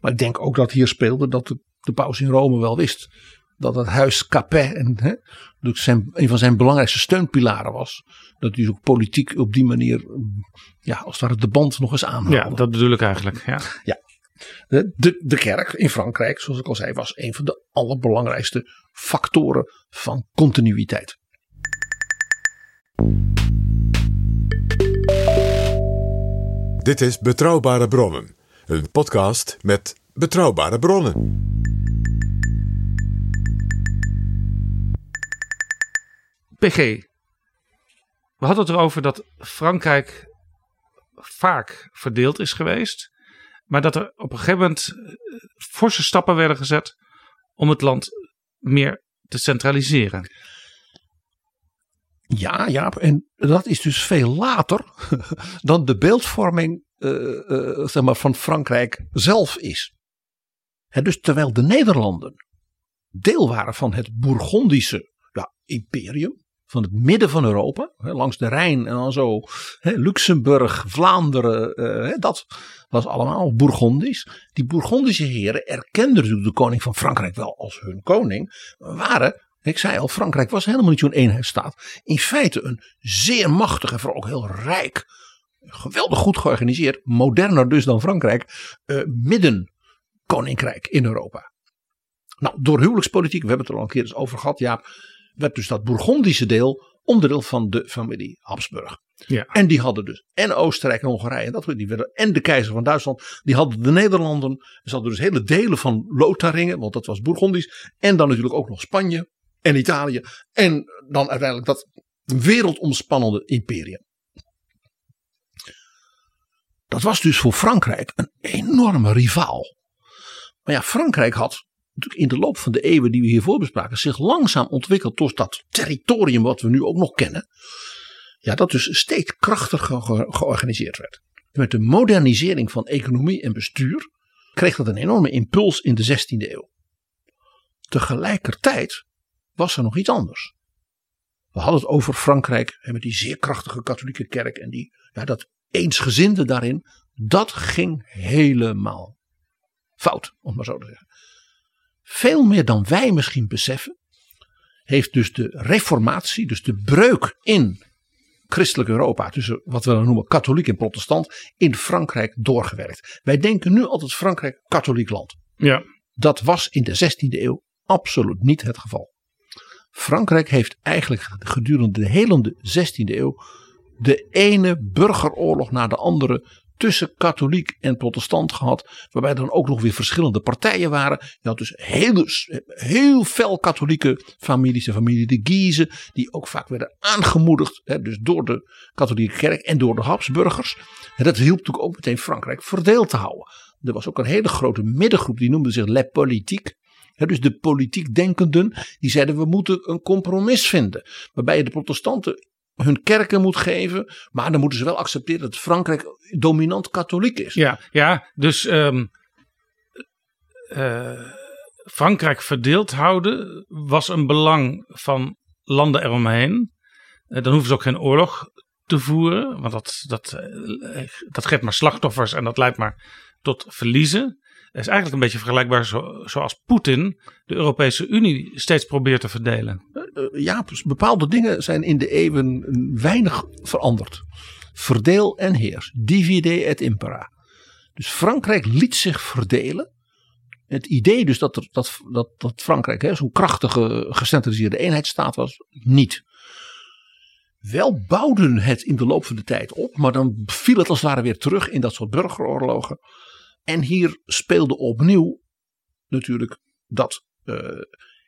Maar ik denk ook dat hier speelde dat de, de paus in Rome wel wist dat het huis Capet en, hè, zijn, een van zijn belangrijkste steunpilaren was. Dat hij ook politiek op die manier, ja, als daar de band nog eens aanhaalde. Ja, dat bedoel ik eigenlijk. Ja. ja. De, de, de kerk in Frankrijk, zoals ik al zei, was een van de allerbelangrijkste factoren van continuïteit. Dit is Betrouwbare Bronnen, een podcast met betrouwbare bronnen. PG, we hadden het erover dat Frankrijk vaak verdeeld is geweest. Maar dat er op een gegeven moment forse stappen werden gezet om het land meer te centraliseren. Ja, ja, en dat is dus veel later dan de beeldvorming uh, uh, zeg maar, van Frankrijk zelf is. Dus terwijl de Nederlanden deel waren van het Bourgondische ja, imperium, van het midden van Europa, hè, langs de Rijn en dan zo hè, Luxemburg, Vlaanderen, eh, hè, dat was allemaal Bourgondisch. Die Bourgondische heren erkenden natuurlijk de koning van Frankrijk wel als hun koning, waren, ik zei al, Frankrijk was helemaal niet zo'n eenheidsstaat. In feite een zeer machtig en vooral ook heel rijk, geweldig goed georganiseerd, moderner dus dan Frankrijk, eh, middenkoninkrijk in Europa. Nou, door huwelijkspolitiek, we hebben het er al een keer eens over gehad, Jaap, werd dus dat Bourgondische deel onderdeel van de familie Habsburg. Ja. En die hadden dus en Oostenrijk en Hongarije, en, dat, die werden, en de keizer van Duitsland, die hadden de Nederlanden. Ze hadden dus hele delen van Lotharingen, want dat was Bourgondisch. En dan natuurlijk ook nog Spanje en Italië. En dan uiteindelijk dat wereldomspannende imperium. Dat was dus voor Frankrijk een enorme rivaal. Maar ja, Frankrijk had in de loop van de eeuwen die we hiervoor bespraken, zich langzaam ontwikkeld tot dat territorium wat we nu ook nog kennen. Ja, dat dus steeds krachtiger ge- georganiseerd werd. Met de modernisering van economie en bestuur kreeg dat een enorme impuls in de 16e eeuw. Tegelijkertijd was er nog iets anders. We hadden het over Frankrijk en met die zeer krachtige katholieke kerk en die, ja, dat eensgezinde daarin. Dat ging helemaal fout, om maar zo te zeggen. Veel meer dan wij misschien beseffen, heeft dus de reformatie, dus de breuk in christelijk Europa, tussen wat we dan noemen katholiek en protestant, in Frankrijk doorgewerkt. Wij denken nu altijd Frankrijk katholiek land. Ja. Dat was in de 16e eeuw absoluut niet het geval. Frankrijk heeft eigenlijk gedurende de hele 16e eeuw de ene burgeroorlog na de andere tussen katholiek en protestant gehad. Waarbij er dan ook nog weer verschillende partijen waren. Je had dus heel, heel fel katholieke families. De familie de Guise. Die ook vaak werden aangemoedigd. Hè, dus door de katholieke kerk en door de Habsburgers. En dat hielp natuurlijk ook meteen Frankrijk verdeeld te houden. Er was ook een hele grote middengroep. Die noemde zich Le Politique. Dus de politiek denkenden. Die zeiden we moeten een compromis vinden. Waarbij je de protestanten hun kerken moet geven. Maar dan moeten ze wel accepteren dat Frankrijk dominant katholiek is. Ja, ja dus ehm, eh, Frankrijk verdeeld houden was een belang van landen eromheen. Eh, dan hoeven ze ook geen oorlog te voeren, want dat, dat, eh, dat geeft maar slachtoffers en dat leidt maar tot verliezen. Het is eigenlijk een beetje vergelijkbaar zo, zoals Poetin de Europese Unie steeds probeert te verdelen. Uh, ja, bepaalde dingen zijn in de eeuwen weinig veranderd. Verdeel en heers. Divide et impera. Dus Frankrijk liet zich verdelen. Het idee dus dat, dat, dat, dat Frankrijk zo'n krachtige gecentraliseerde eenheidsstaat was, niet. Wel bouwden het in de loop van de tijd op, maar dan viel het als het ware weer terug in dat soort burgeroorlogen. En hier speelde opnieuw natuurlijk dat uh,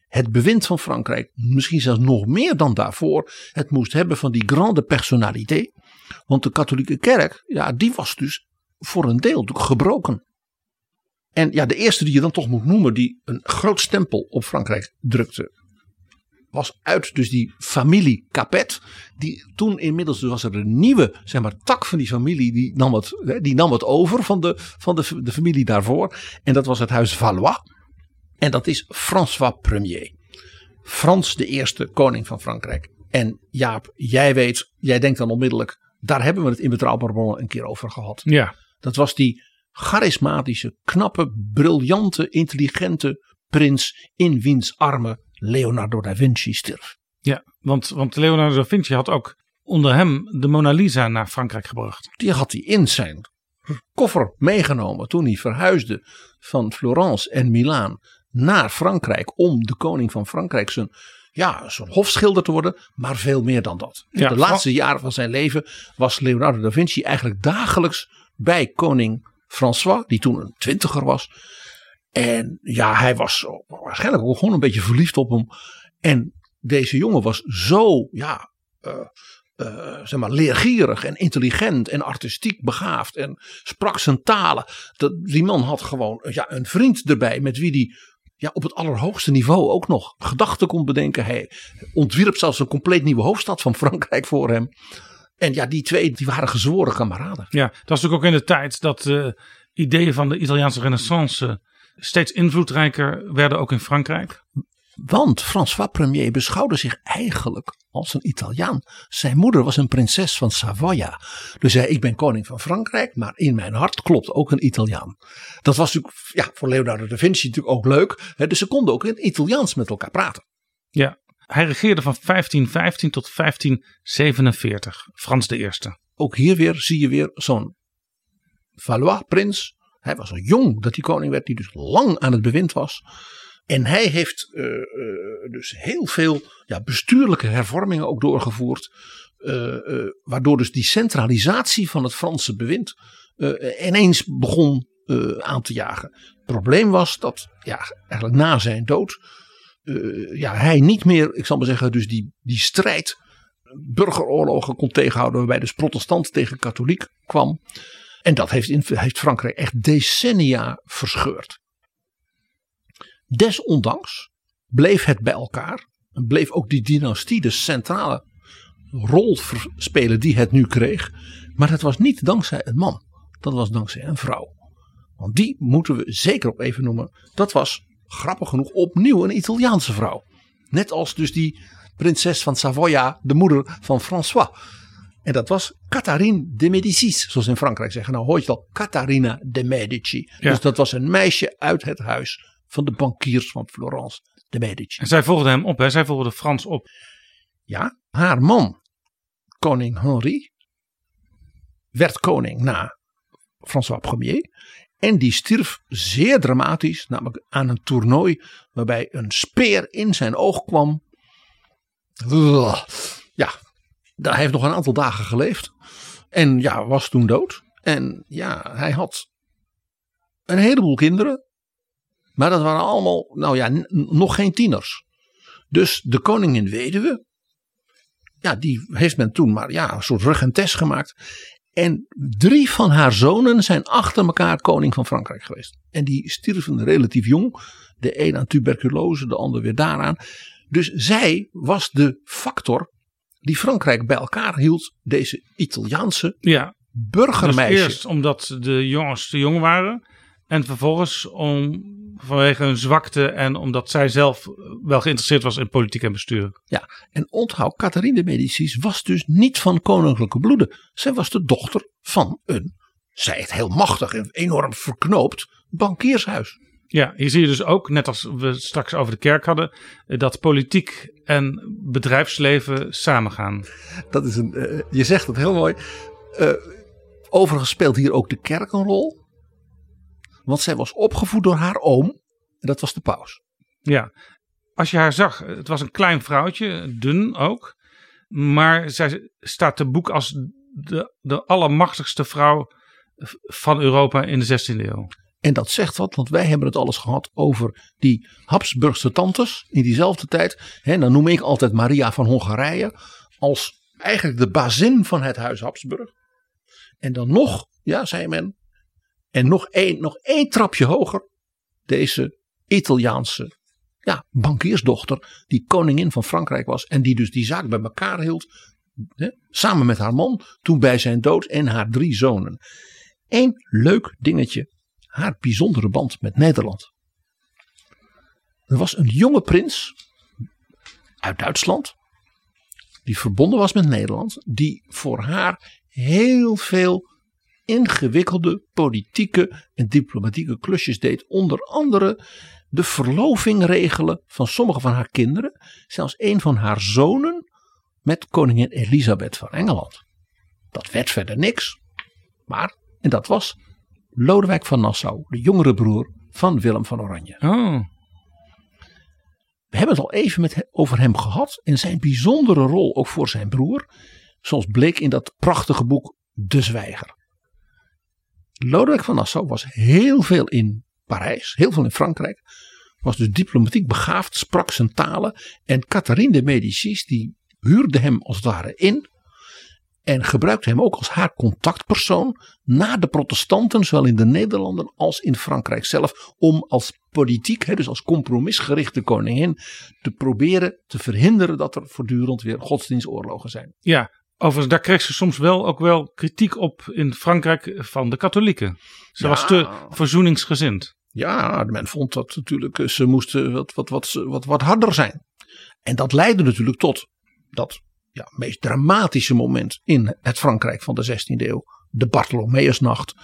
het bewind van Frankrijk, misschien zelfs nog meer dan daarvoor, het moest hebben van die grande personnalité. Want de katholieke kerk, ja, die was dus voor een deel gebroken. En ja, de eerste die je dan toch moet noemen, die een groot stempel op Frankrijk drukte, was uit dus die familie Capet. Die toen inmiddels dus was er een nieuwe zeg maar, tak van die familie. Die nam het, die nam het over van, de, van de, de familie daarvoor. En dat was het huis Valois. En dat is François Premier. Frans de eerste koning van Frankrijk. En Jaap, jij weet, jij denkt dan onmiddellijk. Daar hebben we het in Betrouwbare Bronnen een keer over gehad. Ja. Dat was die charismatische, knappe, briljante, intelligente prins in wiens armen Leonardo da Vinci stierf. Ja, want, want Leonardo da Vinci had ook onder hem de Mona Lisa naar Frankrijk gebracht. Die had hij in zijn koffer meegenomen toen hij verhuisde van Florence en Milaan naar Frankrijk om de koning van Frankrijk zijn, ja, zijn hofschilder te worden, maar veel meer dan dat. Ja, de laatste jaren van zijn leven was Leonardo da Vinci eigenlijk dagelijks bij koning François, die toen een twintiger was. En ja, hij was waarschijnlijk ook gewoon een beetje verliefd op hem. En deze jongen was zo, ja, uh, uh, zeg maar, leergierig en intelligent en artistiek begaafd. En sprak zijn talen. Dat, die man had gewoon ja, een vriend erbij met wie die ja, op het allerhoogste niveau ook nog gedachten kon bedenken. Hij ontwierp zelfs een compleet nieuwe hoofdstad van Frankrijk voor hem. En ja, die twee die waren gezworen kameraden. Ja, dat was natuurlijk ook in de tijd dat de ideeën van de Italiaanse renaissance steeds invloedrijker werden ook in Frankrijk. Want François Premier beschouwde zich eigenlijk als een Italiaan. Zijn moeder was een prinses van Savoia. Dus hij, ik ben koning van Frankrijk, maar in mijn hart klopt ook een Italiaan. Dat was natuurlijk ja, voor Leonardo da Vinci natuurlijk ook leuk. Hè, dus ze konden ook in het Italiaans met elkaar praten. Ja, hij regeerde van 1515 tot 1547, Frans de Eerste. Ook hier weer zie je weer zo'n Valois-prins. Hij was al jong dat hij koning werd, die dus lang aan het bewind was. En hij heeft uh, uh, dus heel veel ja, bestuurlijke hervormingen ook doorgevoerd. Uh, waardoor dus die centralisatie van het Franse bewind ineens begon aan te jagen. Het probleem was dat ja, eigenlijk na zijn dood ja, hij niet meer, ik zal maar zeggen, dus die, die strijd, burgeroorlogen kon tegenhouden. Waarbij dus protestant tegen katholiek kwam. En dat heeft, heeft Frankrijk echt decennia verscheurd. Desondanks bleef het bij elkaar. En bleef ook die dynastie de centrale rol spelen die het nu kreeg. Maar het was niet dankzij een man. Dat was dankzij een vrouw. Want die moeten we zeker op even noemen. Dat was grappig genoeg opnieuw een Italiaanse vrouw. Net als dus die prinses van Savoia, de moeder van François. En dat was Catherine de Medicis, zoals in Frankrijk zeggen. Nou hoor je het al, Catharina de Medici. Ja. Dus dat was een meisje uit het huis van de bankiers van Florence de Medici. En zij volgde hem op, hè? zij volgde Frans op. Ja, haar man, koning Henri, werd koning na François Ier. En die stierf zeer dramatisch, namelijk aan een toernooi waarbij een speer in zijn oog kwam. Ja, hij heeft nog een aantal dagen geleefd. En ja, was toen dood. En ja, hij had een heleboel kinderen. Maar dat waren allemaal, nou ja, nog geen tieners. Dus de koningin weduwe, ja, die heeft men toen maar ja, een soort regentes gemaakt. En drie van haar zonen zijn achter elkaar koning van Frankrijk geweest. En die stierven relatief jong. De een aan tuberculose, de ander weer daaraan. Dus zij was de factor die Frankrijk bij elkaar hield. Deze Italiaanse ja, burgermeisje. Dus eerst omdat de jongens te jong waren. En vervolgens om, vanwege hun zwakte en omdat zij zelf wel geïnteresseerd was in politiek en bestuur. Ja, en onthoud, Catharine de Medicis was dus niet van koninklijke bloeden. Zij was de dochter van een, zij het heel machtig en enorm verknoopt, bankiershuis. Ja, hier zie je dus ook, net als we straks over de kerk hadden, dat politiek en bedrijfsleven samengaan. Dat is een, uh, je zegt het heel mooi. Uh, overigens speelt hier ook de kerk een rol. Want zij was opgevoed door haar oom. En dat was de paus. Ja, als je haar zag, het was een klein vrouwtje, dun ook. Maar zij staat te boek als de, de allermachtigste vrouw van Europa in de 16e eeuw. En dat zegt wat, want wij hebben het alles gehad over die Habsburgse tantes in diezelfde tijd. He, dan noem ik altijd Maria van Hongarije als eigenlijk de bazin van het huis Habsburg. En dan nog, ja, zei men, en nog één, nog één trapje hoger, deze Italiaanse ja, bankiersdochter, die koningin van Frankrijk was en die dus die zaak bij elkaar hield, hè, samen met haar man, toen bij zijn dood en haar drie zonen. Eén leuk dingetje, haar bijzondere band met Nederland. Er was een jonge prins uit Duitsland, die verbonden was met Nederland, die voor haar heel veel ingewikkelde politieke en diplomatieke klusjes deed. Onder andere de verloving regelen van sommige van haar kinderen. Zelfs een van haar zonen met koningin Elisabeth van Engeland. Dat werd verder niks. Maar, en dat was Lodewijk van Nassau, de jongere broer van Willem van Oranje. Oh. We hebben het al even met over hem gehad. En zijn bijzondere rol ook voor zijn broer. Zoals bleek in dat prachtige boek De Zwijger. Lodewijk van Nassau was heel veel in Parijs, heel veel in Frankrijk. Was dus diplomatiek begaafd, sprak zijn talen. En Catherine de Medicis die huurde hem als het ware in. En gebruikte hem ook als haar contactpersoon naar de protestanten, zowel in de Nederlanden als in Frankrijk zelf. Om als politiek, dus als compromisgerichte koningin, te proberen te verhinderen dat er voortdurend weer godsdienstoorlogen zijn. Ja, Overigens, daar kreeg ze soms wel ook wel kritiek op in Frankrijk van de katholieken. Ze Ja. was te verzoeningsgezind. Ja, men vond dat natuurlijk, eh, ze moesten wat, wat, wat, wat, wat harder zijn. En dat leidde natuurlijk tot dat ja, meest dramatische moment in het Frankrijk van de 16e eeuw. De Bartholomeusnacht.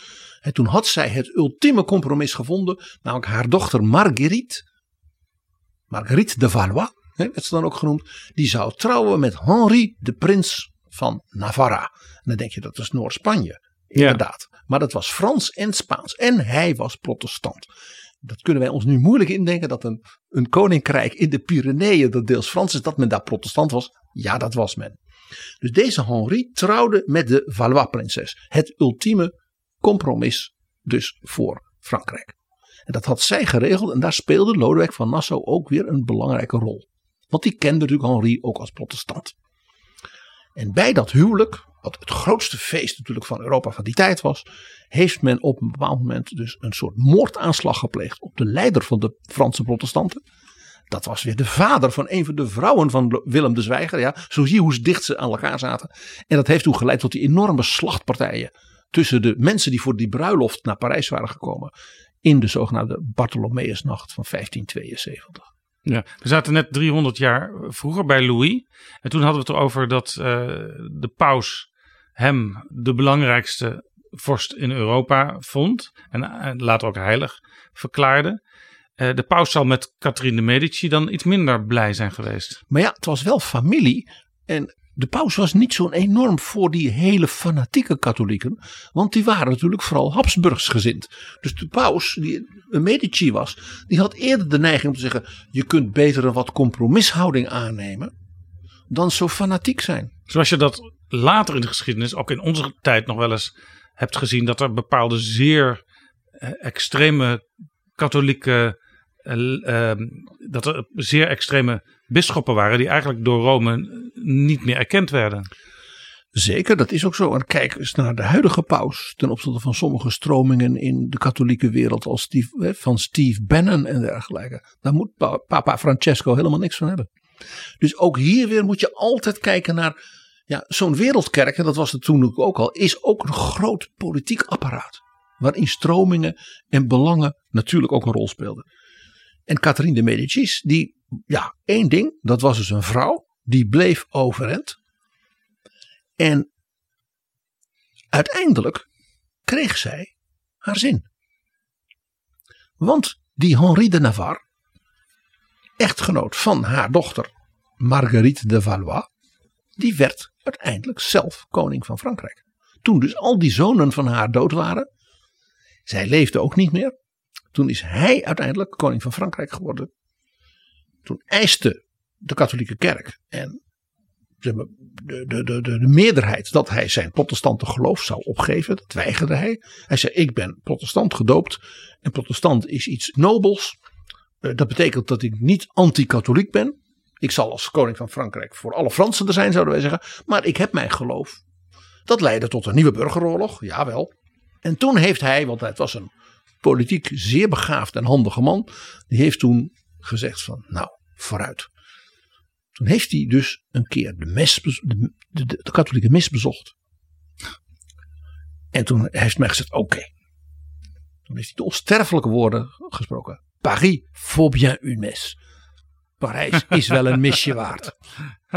En toen had zij het ultieme compromis gevonden. Namelijk haar dochter Marguerite. Marguerite de Valois, hè, werd ze dan ook genoemd. Die zou trouwen met Henri de Prins van Navarra. En dan denk je dat is Noord-Spanje. Inderdaad. Maar dat was Frans en Spaans. En hij was protestant. Dat kunnen wij ons nu moeilijk indenken dat een, een koninkrijk in de Pyreneeën dat deels Frans is, dat men daar protestant was. Ja, dat was men. Dus deze Henri trouwde met de Valois-prinses. Het ultieme compromis dus voor Frankrijk. En dat had zij geregeld en daar speelde Lodewijk van Nassau ook weer een belangrijke rol. Want die kende natuurlijk Henri ook als protestant. En bij dat huwelijk, wat het grootste feest natuurlijk van Europa van die tijd was, heeft men op een bepaald moment dus een soort moordaanslag gepleegd op de leider van de Franse protestanten. Dat was weer de vader van een van de vrouwen van Willem de Zwijger. Ja, zo zie je hoe dicht ze aan elkaar zaten. En dat heeft toen geleid tot die enorme slachtpartijen tussen de mensen die voor die bruiloft naar Parijs waren gekomen. In de zogenaamde Bartholomeusnacht van 1572. Ja, we zaten net 300 jaar vroeger bij Louis. En toen hadden we het erover dat uh, de paus hem de belangrijkste vorst in Europa vond. En later ook heilig verklaarde. Uh, de paus zal met Catherine de Medici dan iets minder blij zijn geweest. Maar ja, het was wel familie. En de paus was niet zo'n enorm voor die hele fanatieke katholieken. Want die waren natuurlijk vooral Habsburgs gezind. Dus de paus, die een Medici was, die had eerder de neiging om te zeggen: je kunt beter een wat compromishouding aannemen. dan zo fanatiek zijn. Zoals je dat later in de geschiedenis, ook in onze tijd nog wel eens hebt gezien, dat er bepaalde zeer extreme katholieke. Uh, dat er zeer extreme bisschoppen waren die eigenlijk door Rome niet meer erkend werden. Zeker, dat is ook zo. En kijk eens naar de huidige paus ten opzichte van sommige stromingen in de katholieke wereld als Steve, van Steve Bannon en dergelijke. Daar moet papa Francesco helemaal niks van hebben. Dus ook hier weer moet je altijd kijken naar ja, zo'n wereldkerk, en dat was het toen ook al, is ook een groot politiek apparaat. Waarin stromingen en belangen natuurlijk ook een rol speelden. En Catherine de Medicis, die, ja, één ding, dat was dus een vrouw, die bleef overeind. En uiteindelijk kreeg zij haar zin. Want die Henri de Navarre, echtgenoot van haar dochter Marguerite de Valois, die werd uiteindelijk zelf koning van Frankrijk. Toen dus al die zonen van haar dood waren, zij leefde ook niet meer. Toen is hij uiteindelijk koning van Frankrijk geworden. Toen eiste de katholieke kerk en de, de, de, de, de meerderheid dat hij zijn protestante geloof zou opgeven. Dat weigerde hij. Hij zei: Ik ben protestant gedoopt. En protestant is iets nobels. Eh, dat betekent dat ik niet anti-katholiek ben. Ik zal als koning van Frankrijk voor alle Fransen er zijn, zouden wij zeggen. Maar ik heb mijn geloof. Dat leidde tot een nieuwe burgeroorlog, jawel. En toen heeft hij, want het was een politiek zeer begaafd en handige man. Die heeft toen gezegd van nou vooruit. Toen heeft hij dus een keer de, mes, de, de, katholieke mis bezocht. En toen heeft men gezegd oké. Toen heeft hij de onsterfelijke woorden gesproken. Paris faut bien une messe. Parijs is wel een misje waard.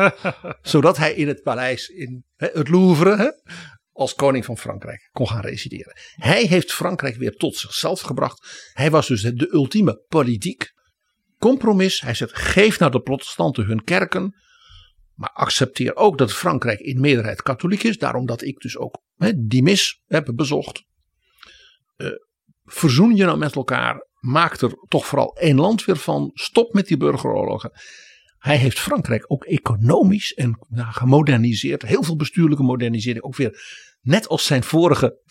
Zodat hij in het paleis in het Louvre als koning van Frankrijk kon gaan resideren. Hij heeft Frankrijk weer tot zichzelf gebracht. Hij was dus de ultieme politiek compromis. Hij zegt: geef naar de protestanten hun kerken. Maar accepteer ook dat Frankrijk in meerderheid katholiek is. Daarom dat ik dus ook die mis heb bezocht. Uh, verzoen je nou met elkaar. Maak er toch vooral één land weer van. Stop met die burgeroorlogen. Hij heeft Frankrijk ook economisch en nou, gemoderniseerd. Heel veel bestuurlijke modernisering. Ook weer, net als zijn vorige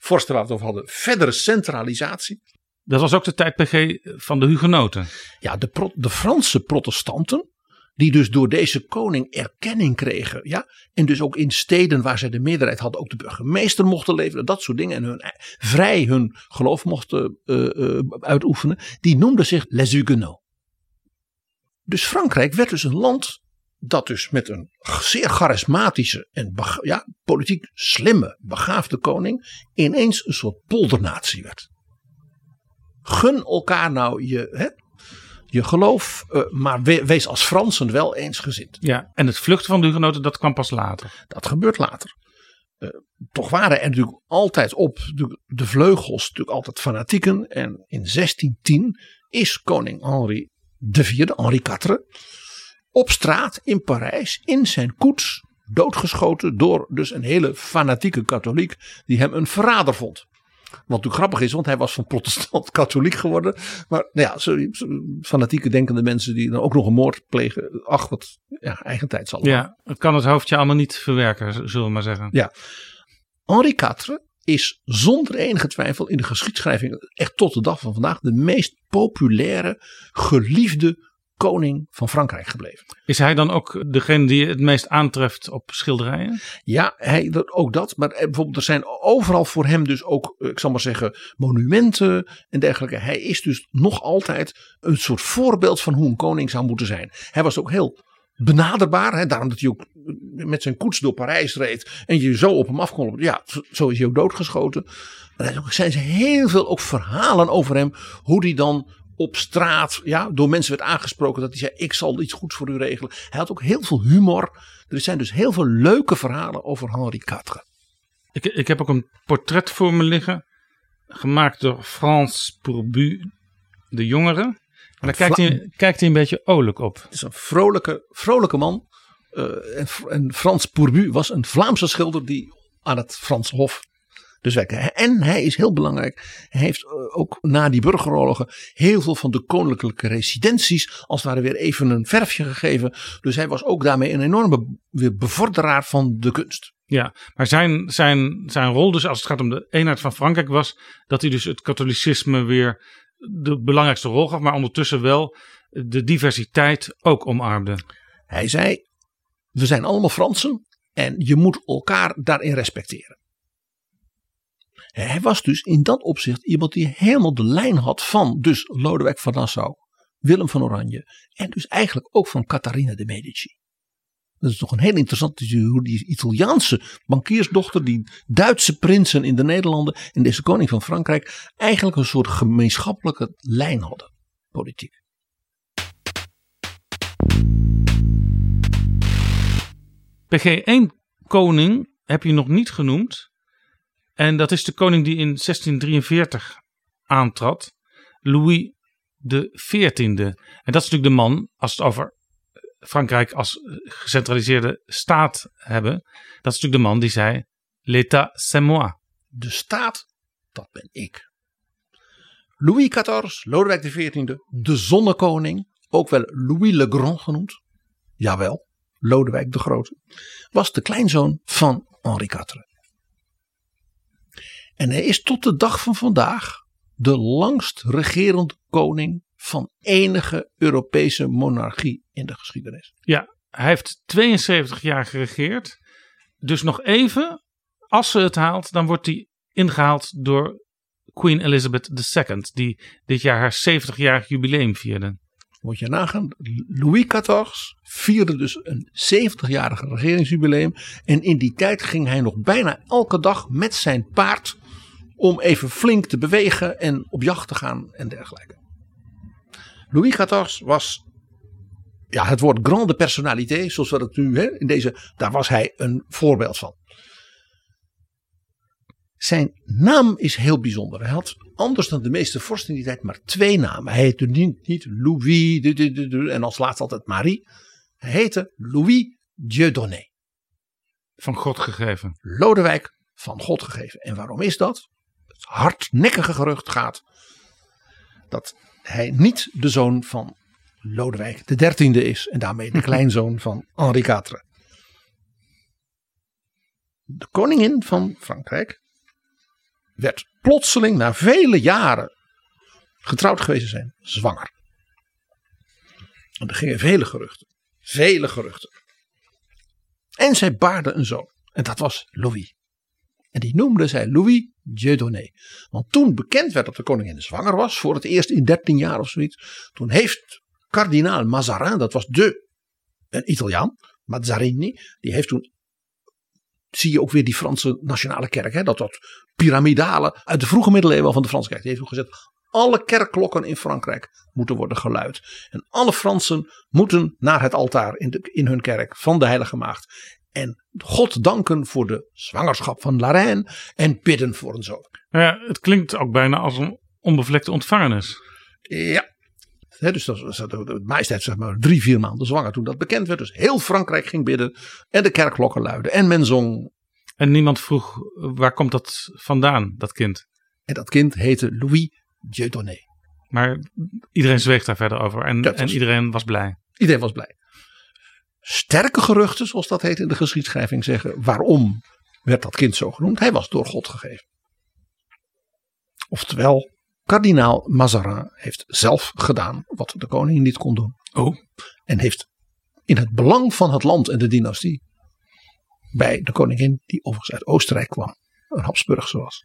vorsten waar we het over hadden, verdere centralisatie. Dat was ook de tijd PG van de Hugenoten. Ja, de, de Franse protestanten, die dus door deze koning erkenning kregen. Ja, en dus ook in steden waar zij de meerderheid hadden, ook de burgemeester mochten leveren, dat soort dingen. En hun, vrij hun geloof mochten uh, uh, uitoefenen. Die noemden zich les Huguenots. Dus Frankrijk werd dus een land dat dus met een zeer charismatische en ja, politiek slimme, begaafde koning ineens een soort poldernatie werd. gun elkaar nou je, hè, je geloof, eh, maar we- wees als Fransen wel eensgezind. Ja, en het vluchten van de hugenoten, dat kwam pas later. Dat gebeurt later. Eh, toch waren er natuurlijk altijd op de, de vleugels natuurlijk altijd fanatieken. En in 1610 is koning Henri IV, Henri IV, op straat in Parijs in zijn koets doodgeschoten door dus een hele fanatieke katholiek die hem een verrader vond. Wat natuurlijk grappig is, want hij was van protestant katholiek geworden. Maar nou ja, zo, fanatieke denkende mensen die dan ook nog een moord plegen. Ach, wat ja, eigen tijd zal Ja, het kan het hoofdje allemaal niet verwerken, zullen we maar zeggen. Ja. Henri IV is zonder enige twijfel in de geschiedschrijving echt tot de dag van vandaag de meest populaire, geliefde koning van Frankrijk gebleven. Is hij dan ook degene die je het meest aantreft op schilderijen? Ja, hij, ook dat. Maar er, bijvoorbeeld, er zijn overal voor hem dus ook, eh, ik zal maar zeggen, monumenten en dergelijke. Hij is dus nog altijd een soort voorbeeld van hoe een koning zou moeten zijn. Hij was ook heel benaderbaar. Hè, daarom dat hij ook met zijn koets door Parijs reed. En je zo op hem af kon. Ja, zo- zo is hij ook doodgeschoten. Maar er zijn heel veel ook verhalen over hem. Hoe hij dan op straat ja, door mensen werd aangesproken. Dat hij zei, ik zal iets goeds voor u regelen. Hij had ook heel veel humor. Er zijn dus heel veel leuke verhalen over Henri IV. Ik, ik heb ook een portret voor me liggen. Gemaakt door Frans Pourbu, de jongere. En daar kijkt hij, kijkt hij een beetje olijk op. Het is een vrolijke, vrolijke man. Eh, en, en Frans Pourbu was een Vlaamse schilder die aan het Franse Hof dus. En hij is heel belangrijk. Hij heeft eh, ook na die burgeroorlogen heel veel van de koninklijke residenties als het ware weer even een verfje gegeven. Dus hij was ook daarmee een enorme bevorderaar van de kunst. Ja, maar zijn, zijn, zijn rol dus als het gaat om de eenheid van Frankrijk was dat hij dus het katholicisme weer de belangrijkste rol gaf, maar ondertussen wel de diversiteit ook omarmde. Hij zei, we zijn allemaal Fransen en je moet elkaar daarin respecteren. Hij was dus in dat opzicht iemand die helemaal de lijn had van dus Lodewijk van Nassau, Willem van Oranje en dus eigenlijk ook van Catharina de Medici. Dat is toch een heel interessant hoe die Italiaanse bankiersdochter, die Duitse prinsen in de Nederlanden en deze koning van Frankrijk eigenlijk een soort gemeenschappelijke lijn hadden, politiek. PG 1 koning heb je nog niet genoemd. En dat is de koning die in 1643 aantrad. Louis XIV. En dat is natuurlijk de man, als het over Frankrijk als gecentraliseerde staat hebben. Dat is natuurlijk de man die zei, l'état c'est moi. De staat, dat ben ik. Louis XIV, Lodewijk XIV, de zonnekoning, ook wel Louis le Grand genoemd. Jawel, Lodewijk de Grote. Was de kleinzoon van Henri IV. En hij is tot de dag van vandaag de langst regerende koning van enige Europese monarchie in de geschiedenis. Ja, hij heeft 72 jaar geregeerd. Dus nog even, als ze het haalt, dan wordt hij ingehaald door Queen Elizabeth II, die dit jaar haar 70-jarig jubileum vierde. Moet je nagaan, Louis XIV vierde dus een 70-jarige regeringsjubileum. En in die tijd ging hij nog bijna elke dag met zijn paard om even flink te bewegen en op jacht te gaan en dergelijke. Louis XIV was ja, het woord grande personnalité, zoals we dat nu hè, in deze, daar was hij een voorbeeld van. Zijn naam is heel bijzonder. Hij had anders dan de meeste vorsten in die tijd maar twee namen. Hij heette niet, niet Louis de, de, de, de, en als laatste altijd Marie. Hij heette Louis Dieudonné. Van God gegeven. Lodewijk van God gegeven. En waarom is dat? Hardnekkige gerucht gaat dat hij niet de zoon van Lodewijk de dertiende is. En daarmee de kleinzoon van Henri IV. De koningin van Frankrijk werd plotseling na vele jaren getrouwd geweest zijn, zwanger. En er gingen vele geruchten. Vele geruchten. En zij baarde een zoon. En dat was Louis. En die noemde zij Louis Dieudonné. Want toen bekend werd dat de koningin zwanger was, voor het eerst in 13 jaar of zoiets. Toen heeft kardinaal Mazarin, dat was de, een Italiaan, Mazzarini, die heeft toen, zie je ook weer die Franse nationale kerk, hè, dat dat piramidale uit de vroege middeleeuwen van de Franse kerk. Die heeft gezet, alle kerkklokken in Frankrijk moeten worden geluid. En alle Fransen moeten naar het altaar in, de, in hun kerk van de Heilige Maagd. En God danken voor de zwangerschap van La Reine en bidden voor een zoon. Ja, het klinkt ook bijna als een onbevlekte ontvangenis. Ja. Hè, dus dat was de majesteit zeg maar drie, vier maanden zwanger toen dat bekend werd. Dus heel Frankrijk ging bidden en de kerkklokken luiden. En men zong. En niemand vroeg waar komt dat vandaan, dat kind. En dat kind heette Louis Dieudonné. Maar iedereen zweeg daar verder over en, en iedereen was blij. Iedereen was blij. Sterke geruchten, zoals dat heet in de geschiedschrijving, zeggen waarom werd dat kind zo genoemd. Hij was door God gegeven. Oftewel, kardinaal Mazarin heeft zelf gedaan wat de koning niet kon doen. Oh. En heeft in het belang van het land en de dynastie bij de koningin, die overigens uit Oostenrijk kwam, een Habsburgse was,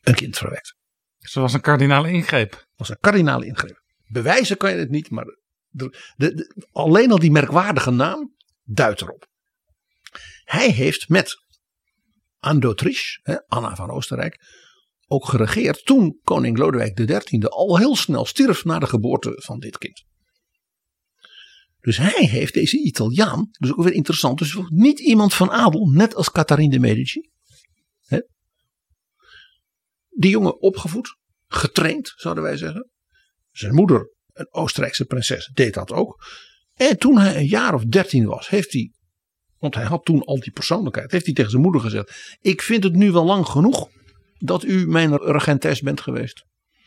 een kind verwekt. Ze was een kardinale ingreep. Was een kardinale ingreep. Bewijzen kan je het niet, maar de, de, alleen al die merkwaardige naam duidt erop. Hij heeft met hè, Anna van Oostenrijk, ook geregeerd toen koning Lodewijk XIII al heel snel stierf na de geboorte van dit kind. Dus hij heeft deze Italiaan, dus ook weer interessant, dus niet iemand van adel, net als Catharine de Medici. Hè, die jongen opgevoed, getraind zouden wij zeggen. Zijn moeder, een Oostenrijkse prinses, deed dat ook. En toen hij een jaar of dertien was, heeft hij, want hij had toen al die persoonlijkheid, heeft hij tegen zijn moeder gezegd: Ik vind het nu wel lang genoeg dat u mijn regentes bent geweest.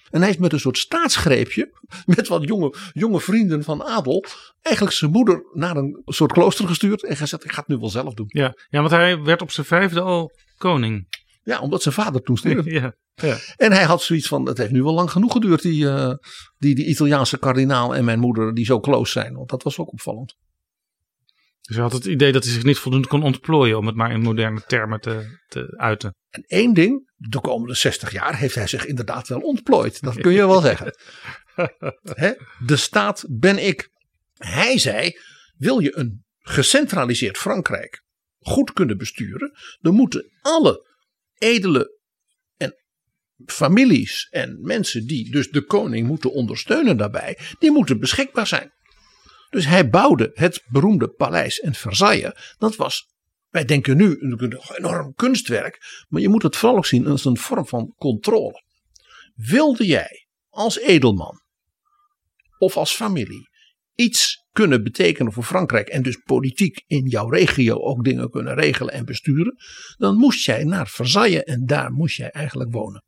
En hij heeft met een soort staatsgreepje, met wat jonge, jonge vrienden van adel, eigenlijk zijn moeder naar een soort klooster gestuurd en gezegd: Ik ga het nu wel zelf doen. Ja, ja want hij werd op zijn vijfde al koning. Ja, omdat zijn vader toen stierf. Ja, ja. En hij had zoiets van: Het heeft nu wel lang genoeg geduurd, die, eh, die, die Italiaanse kardinaal en mijn moeder, die zo close zijn. Want dat was ook opvallend. Dus hij had het idee dat hij zich niet voldoende kon ontplooien, om het maar in moderne termen te, te uiten. En één ding, de komende 60 jaar heeft hij zich inderdaad wel ontplooid. Dat kun je wel zeggen. Hè? De staat ben ik. Hij zei: wil je een gecentraliseerd Frankrijk goed kunnen besturen, dan moeten alle edele families en mensen die dus de koning moeten ondersteunen daarbij, die moeten beschikbaar zijn. Dus hij bouwde het beroemde paleis in Versailles. Dat was, wij denken nu, een enorm kunstwerk, maar je moet het vooral ook zien als een vorm van controle. Wilde jij als edelman of als familie iets kunnen betekenen voor Frankrijk en dus politiek in jouw regio ook dingen kunnen regelen en besturen, dan moest jij naar Versailles en daar moest jij eigenlijk wonen.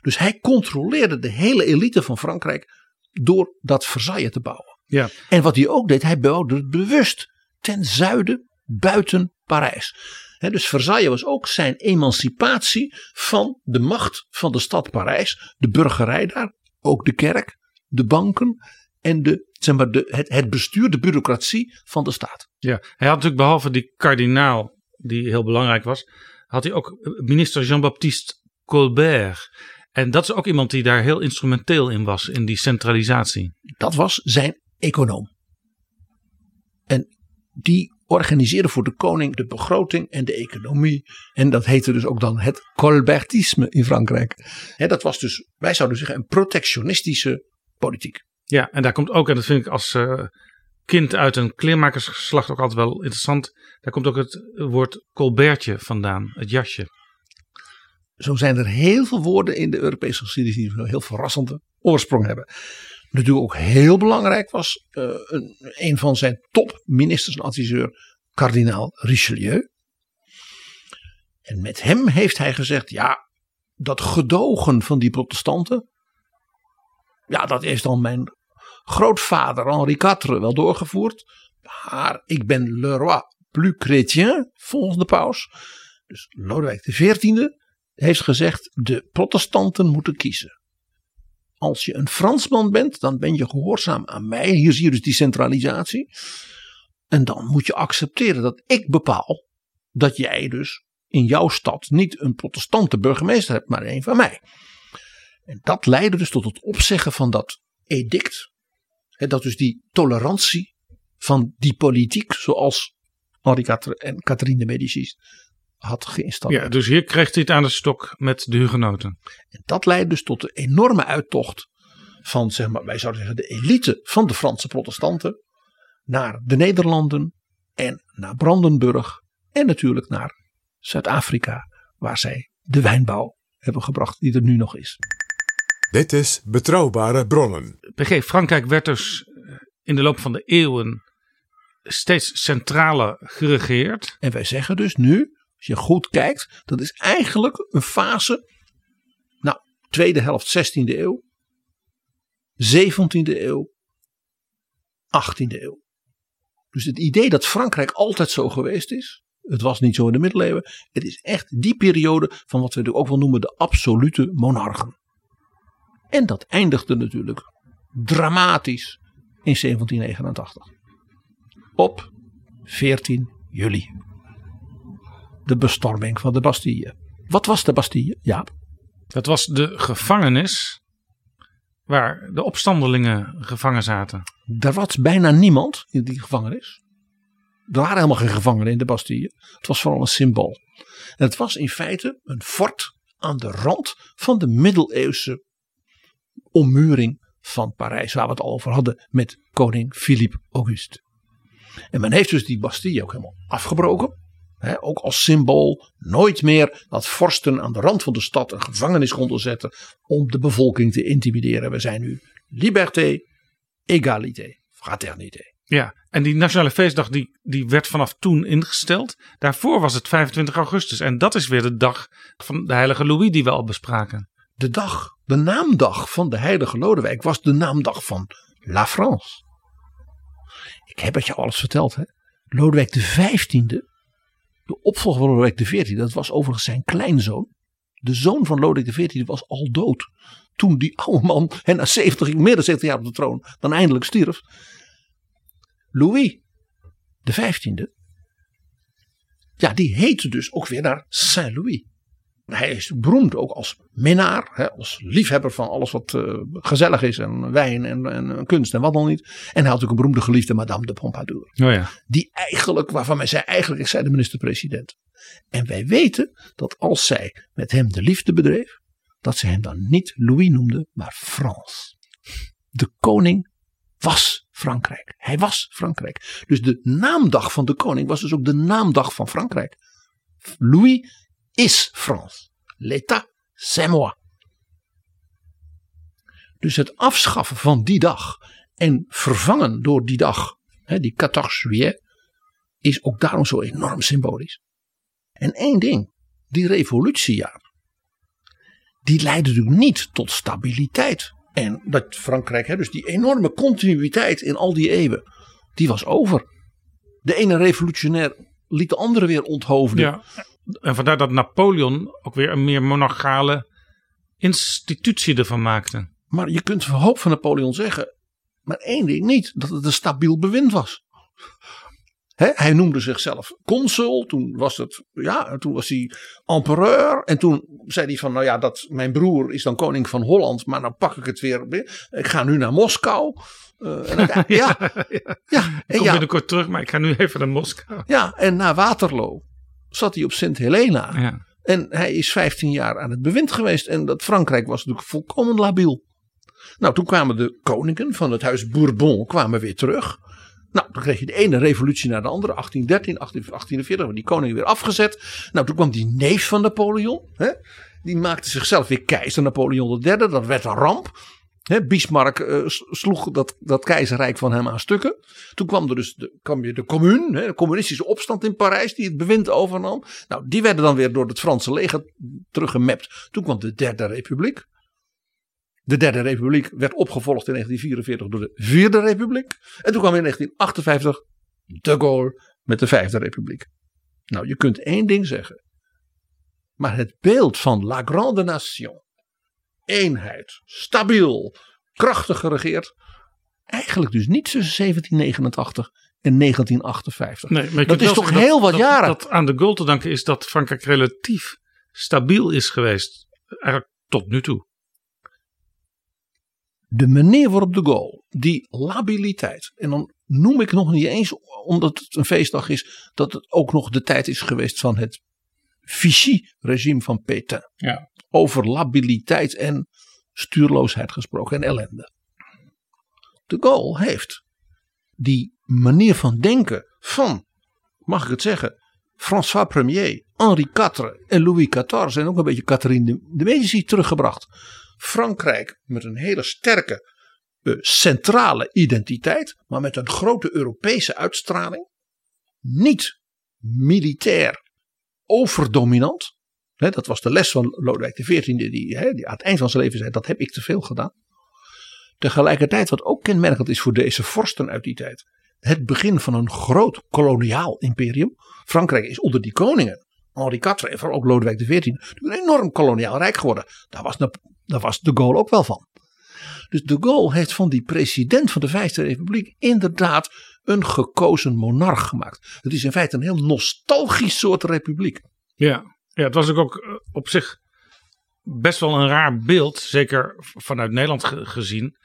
Dus hij controleerde de hele elite van Frankrijk door dat Versailles te bouwen. Ja. En wat hij ook deed, hij bouwde het bewust ten zuiden buiten Parijs. He, dus Versailles was ook zijn emancipatie van de macht van de stad Parijs, de burgerij daar, ook de kerk, de banken en de, zeg maar, de, het, het bestuur, de bureaucratie van de staat. Ja, hij had natuurlijk behalve die kardinaal, die heel belangrijk was, had hij ook minister Jean-Baptiste Colbert. En dat is ook iemand die daar heel instrumenteel in was, in die centralisatie. Dat was zijn econoom. En die organiseerde voor de koning de begroting en de economie. En dat heette dus ook dan het Colbertisme in Frankrijk. Hè, dat was dus, wij zouden zeggen, een protectionistische politiek. Ja, en daar komt ook, en dat vind ik als eh, kind uit een kleermakersgeslacht ook altijd wel interessant. Daar komt ook het woord Colbertje vandaan, het jasje. Zo zijn er heel veel woorden in de Europese geschiedenis die een heel verrassende oorsprong hebben. Natuurlijk ook heel belangrijk was eh, een, een van zijn topministers en adviseur, kardinaal Richelieu. En met hem heeft hij gezegd, ja, dat gedogen van die protestanten, ja, dat heeft dan mijn grootvader Henri IV wel doorgevoerd. Maar ik ben le roi plus chrétien, volgens de paus. Dus Lodewijk XIV heeft gezegd, de protestanten moeten kiezen. Als je een Fransman bent, dan ben je gehoorzaam aan mij. Hier zie je dus die centralisatie. En dan moet je accepteren dat ik bepaal dat jij dus in jouw stad niet een protestante burgemeester hebt, maar een van mij. En dat leidde dus tot het opzeggen van dat edict. Dat dus die tolerantie van die politiek, zoals Henri en Catherine de Medici had geïnstalleerd. Ja, dus hier kreeg hij het aan de stok met de hugenoten. En dat leidde dus tot de enorme uittocht van, zeg maar, wij zouden zeggen, de elite van de Franse protestanten naar de Nederlanden en naar Brandenburg en natuurlijk naar Zuid-Afrika, waar zij de wijnbouw hebben gebracht die er nu nog is. Dit is Betrouwbare Bronnen. PG, Frankrijk werd dus eh, in de loop van de eeuwen steeds centraler geregeerd. En wij zeggen dus nu, als je goed kijkt, dat is eigenlijk een fase, nou, tweede helft 16e eeuw, 17e eeuw, 18e eeuw. Dus het idee dat Frankrijk altijd zo geweest is, het was niet zo in de middeleeuwen, het is echt die periode van wat we ook wel noemen de absolute monarchen. En dat eindigde natuurlijk dramatisch in 1789. Op 14 juli. De bestorming van de Bastille. Wat was de Bastille, Jaap? Dat was de gevangenis waar de opstandelingen gevangen zaten. Er was bijna niemand in die gevangenis. Er waren helemaal geen gevangenen in de Bastille. Het was vooral een symbool. En het was in feite een fort aan de rand van de middeleeuwse ommuring van Parijs, waar we het al over hadden met koning Philippe Auguste. En men heeft dus die Bastille ook helemaal afgebroken. Ook als symbool nooit meer dat vorsten aan de rand van de stad een gevangenis konden zetten om de bevolking te intimideren. We zijn nu liberté, égalité, fraternité. Ja, en die nationale feestdag die, die werd vanaf toen ingesteld. Daarvoor was het 25 augustus. En dat is weer de dag van de heilige Louis die we al bespraken. De dag, de naamdag van de heilige Lodewijk was de naamdag van La France. Ik heb het je alles verteld. Hè? Lodewijk de 15e, de opvolger van Lodewijk de 14e, dat was overigens zijn kleinzoon. De zoon van Lodewijk de XIV was al dood. Toen die oude man, en na 70, meer dan 70 jaar op de troon, dan eindelijk stierf. Louis 15e, ja, die heette dus ook weer naar Saint-Louis. Hij is beroemd ook als minnaar, hè, als liefhebber van alles wat uh, gezellig is en wijn en, en, kunst en wat dan niet. En hij had ook een beroemde geliefde Madame de Pompadour. Oh ja. Die eigenlijk, waarvan wij zei, eigenlijk is zij de minister-president. En wij weten dat als zij met hem de liefde bedreef, dat ze hem dan niet Louis noemde, maar Frans. De koning was Frankrijk. Hij was Frankrijk. Dus de naamdag van de koning was dus ook de naamdag van Frankrijk. Louis is France. L'État, c'est moi. Dus het afschaffen van die dag en vervangen door die dag, die 14 juillet, is ook daarom zo enorm symbolisch. En één ding, die revolutiejaar, die leidde natuurlijk niet tot stabiliteit. En dat Frankrijk, hè, dus die enorme continuïteit in al die eeuwen, die was over. De ene revolutionair liet de andere weer onthoofden. Ja. En vandaar dat Napoleon ook weer een meer monarchale institutie ervan maakte. Maar je kunt van hoop van Napoleon zeggen, maar één ding niet, dat het een stabiel bewind was. He, hij noemde zichzelf consul, toen was, het, ja, toen was hij empereur. En toen zei hij van, nou ja, dat, mijn broer is dan koning van Holland, maar dan pak ik het weer. Ik ga nu naar Moskou. Uh, en dan, ja, ja, ja, ik kom binnenkort terug, maar ik ga nu even naar Moskou. Ja, en na Waterloo zat hij op Sint Helena. Ja. En hij is 15 jaar aan het bewind geweest. En dat Frankrijk was natuurlijk volkomen labiel. Nou, toen kwamen de koningen van het huis Bourbon kwamen weer terug. Nou, toen kreeg je de ene revolutie naar de andere. 1813, 1848, die koning weer afgezet. Nou, toen kwam die neef van Napoleon. Hè, die maakte zichzelf weer keizer Napoleon III. Dat werd een ramp. Bismarck uh, sloeg dat, dat keizerrijk van hem aan stukken. Toen kwam er dus de, kwam de commune, de communistische opstand in Parijs, die het bewind overnam. Nou, die werden dan weer door het Franse leger teruggemapt. Toen kwam de Derde Republiek. De Derde Republiek werd opgevolgd in 1944 door de Vierde Republiek. En toen kwam in 1958 de Gaulle met de Vijfde Republiek. Nou, je kunt één ding zeggen. Maar het beeld van La Grande Nation eenheid, stabiel, krachtig geregeerd. Eigenlijk dus niet tussen 1789 en 1958. Nee, maar dat is toch heel wat jaren. Dat aan de Gaulle te danken is dat Frankrijk relatief stabiel is geweest. Eigenlijk tot nu toe. De manier waarop de Gaulle die labiliteit, en dan noem ik nog niet eens omdat het een feestdag is, dat het ook nog de tijd is geweest van het Vichy-regime van Pétain. Ja. Over labiliteit en stuurloosheid gesproken en ellende. De Gaulle heeft die manier van denken van, mag ik het zeggen, François Premier, Henri IV en Louis XIV en ook een beetje Catherine de, de Medici teruggebracht. Frankrijk met een hele sterke eh, centrale identiteit, maar met een grote Europese uitstraling. Niet militair overdominant. Dat was de les van Lodewijk XIV, die, die aan het eind van zijn leven zei: Dat heb ik te veel gedaan. Tegelijkertijd, wat ook kenmerkend is voor deze vorsten uit die tijd, het begin van een groot koloniaal imperium. Frankrijk is onder die koningen, Henri IV en vooral ook Lodewijk XIV, een enorm koloniaal rijk geworden. Daar was, daar was de Gaulle ook wel van. Dus de Gaulle heeft van die president van de Vijfde Republiek inderdaad een gekozen monarch gemaakt. Het is in feite een heel nostalgisch soort republiek. Ja, ja het was ook, eh, op zich best wel een raar beeld, zeker vanuit Nederland gezien,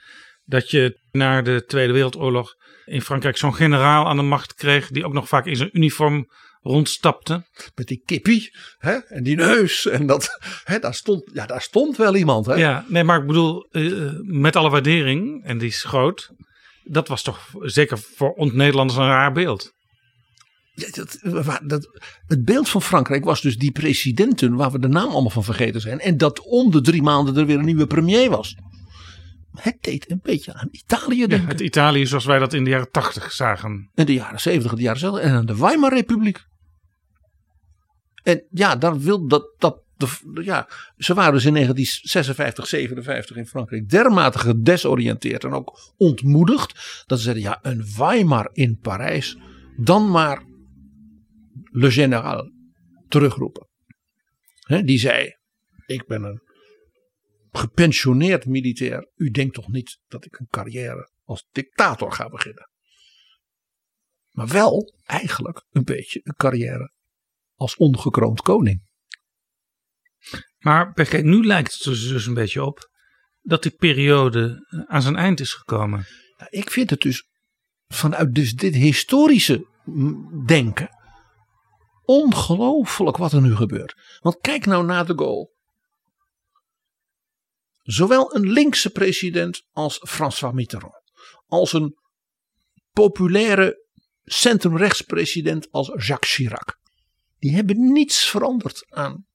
dat je na de Tweede Wereldoorlog in Frankrijk zo'n generaal aan de macht kreeg, die ook nog vaak in zijn uniform rondstapte. Met die kippie hè? en die neus. En dat, hè, daar, stond, ja, daar stond wel iemand. Hè? Ja, nee, maar ik bedoel, uh, met alle waardering, en die is groot, dat was toch zeker voor ons Nederlanders een raar beeld. Ja, dat, dat, het beeld van Frankrijk was dus die presidenten waar we de naam allemaal van vergeten zijn. En dat om de drie maanden er weer een nieuwe premier was. Het deed een beetje aan Italië denken. Ja, het Italië zoals wij dat in de jaren tachtig zagen. In de jaren zeventig, de jaren zelf. En aan de Weimar Republiek. En ja, daar wil dat, dat ja, ze waren dus in 1956, 57 in Frankrijk dermate gedesoriënteerd en ook ontmoedigd. Dat ze zeiden, ja, een Weimar in Parijs, dan maar Le Général terugroepen. Die zei, ik ben een gepensioneerd militair. U denkt toch niet dat ik een carrière als dictator ga beginnen? Maar wel eigenlijk een beetje een carrière als ongekroond koning. Maar PG, nu lijkt het er dus een beetje op dat die periode aan zijn eind is gekomen. Nou, ik vind het dus vanuit dus dit historische denken ongelooflijk wat er nu gebeurt. Want kijk nou naar de goal. Zowel een linkse president als François Mitterrand, als een populaire centrumrechtspresident als Jacques Chirac, die hebben niets veranderd aan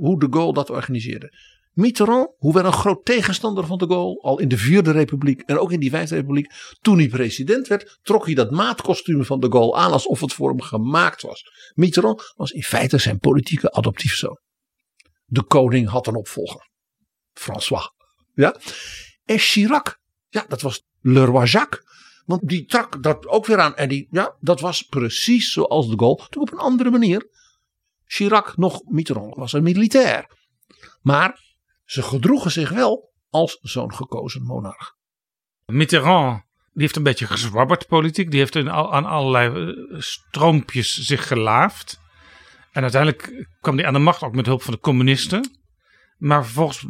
hoe de Gaulle dat organiseerde. Mitterrand, hoewel een groot tegenstander van de Gaulle, al in de Vierde Republiek en ook in die Vijfde Republiek, toen hij president werd, trok hij dat maatkostuum van de Gaulle aan alsof het voor hem gemaakt was. Mitterrand was in feite zijn politieke adoptiefzoon. De koning had een opvolger, François. Ja? En Chirac, ja, dat was Le Roi Jacques. Want die trak dat ook weer aan. En die, ja, dat was precies zoals de Gaulle, toen op een andere manier. Chirac nog Mitterrand was een militair. Maar ze gedroegen zich wel als zo'n gekozen monarch. Mitterrand die heeft een beetje gezwabberd politiek. Die heeft aan allerlei eh, stroompjes zich gelaafd. En uiteindelijk kwam hij aan de macht ook met hulp van de communisten. Maar vervolgens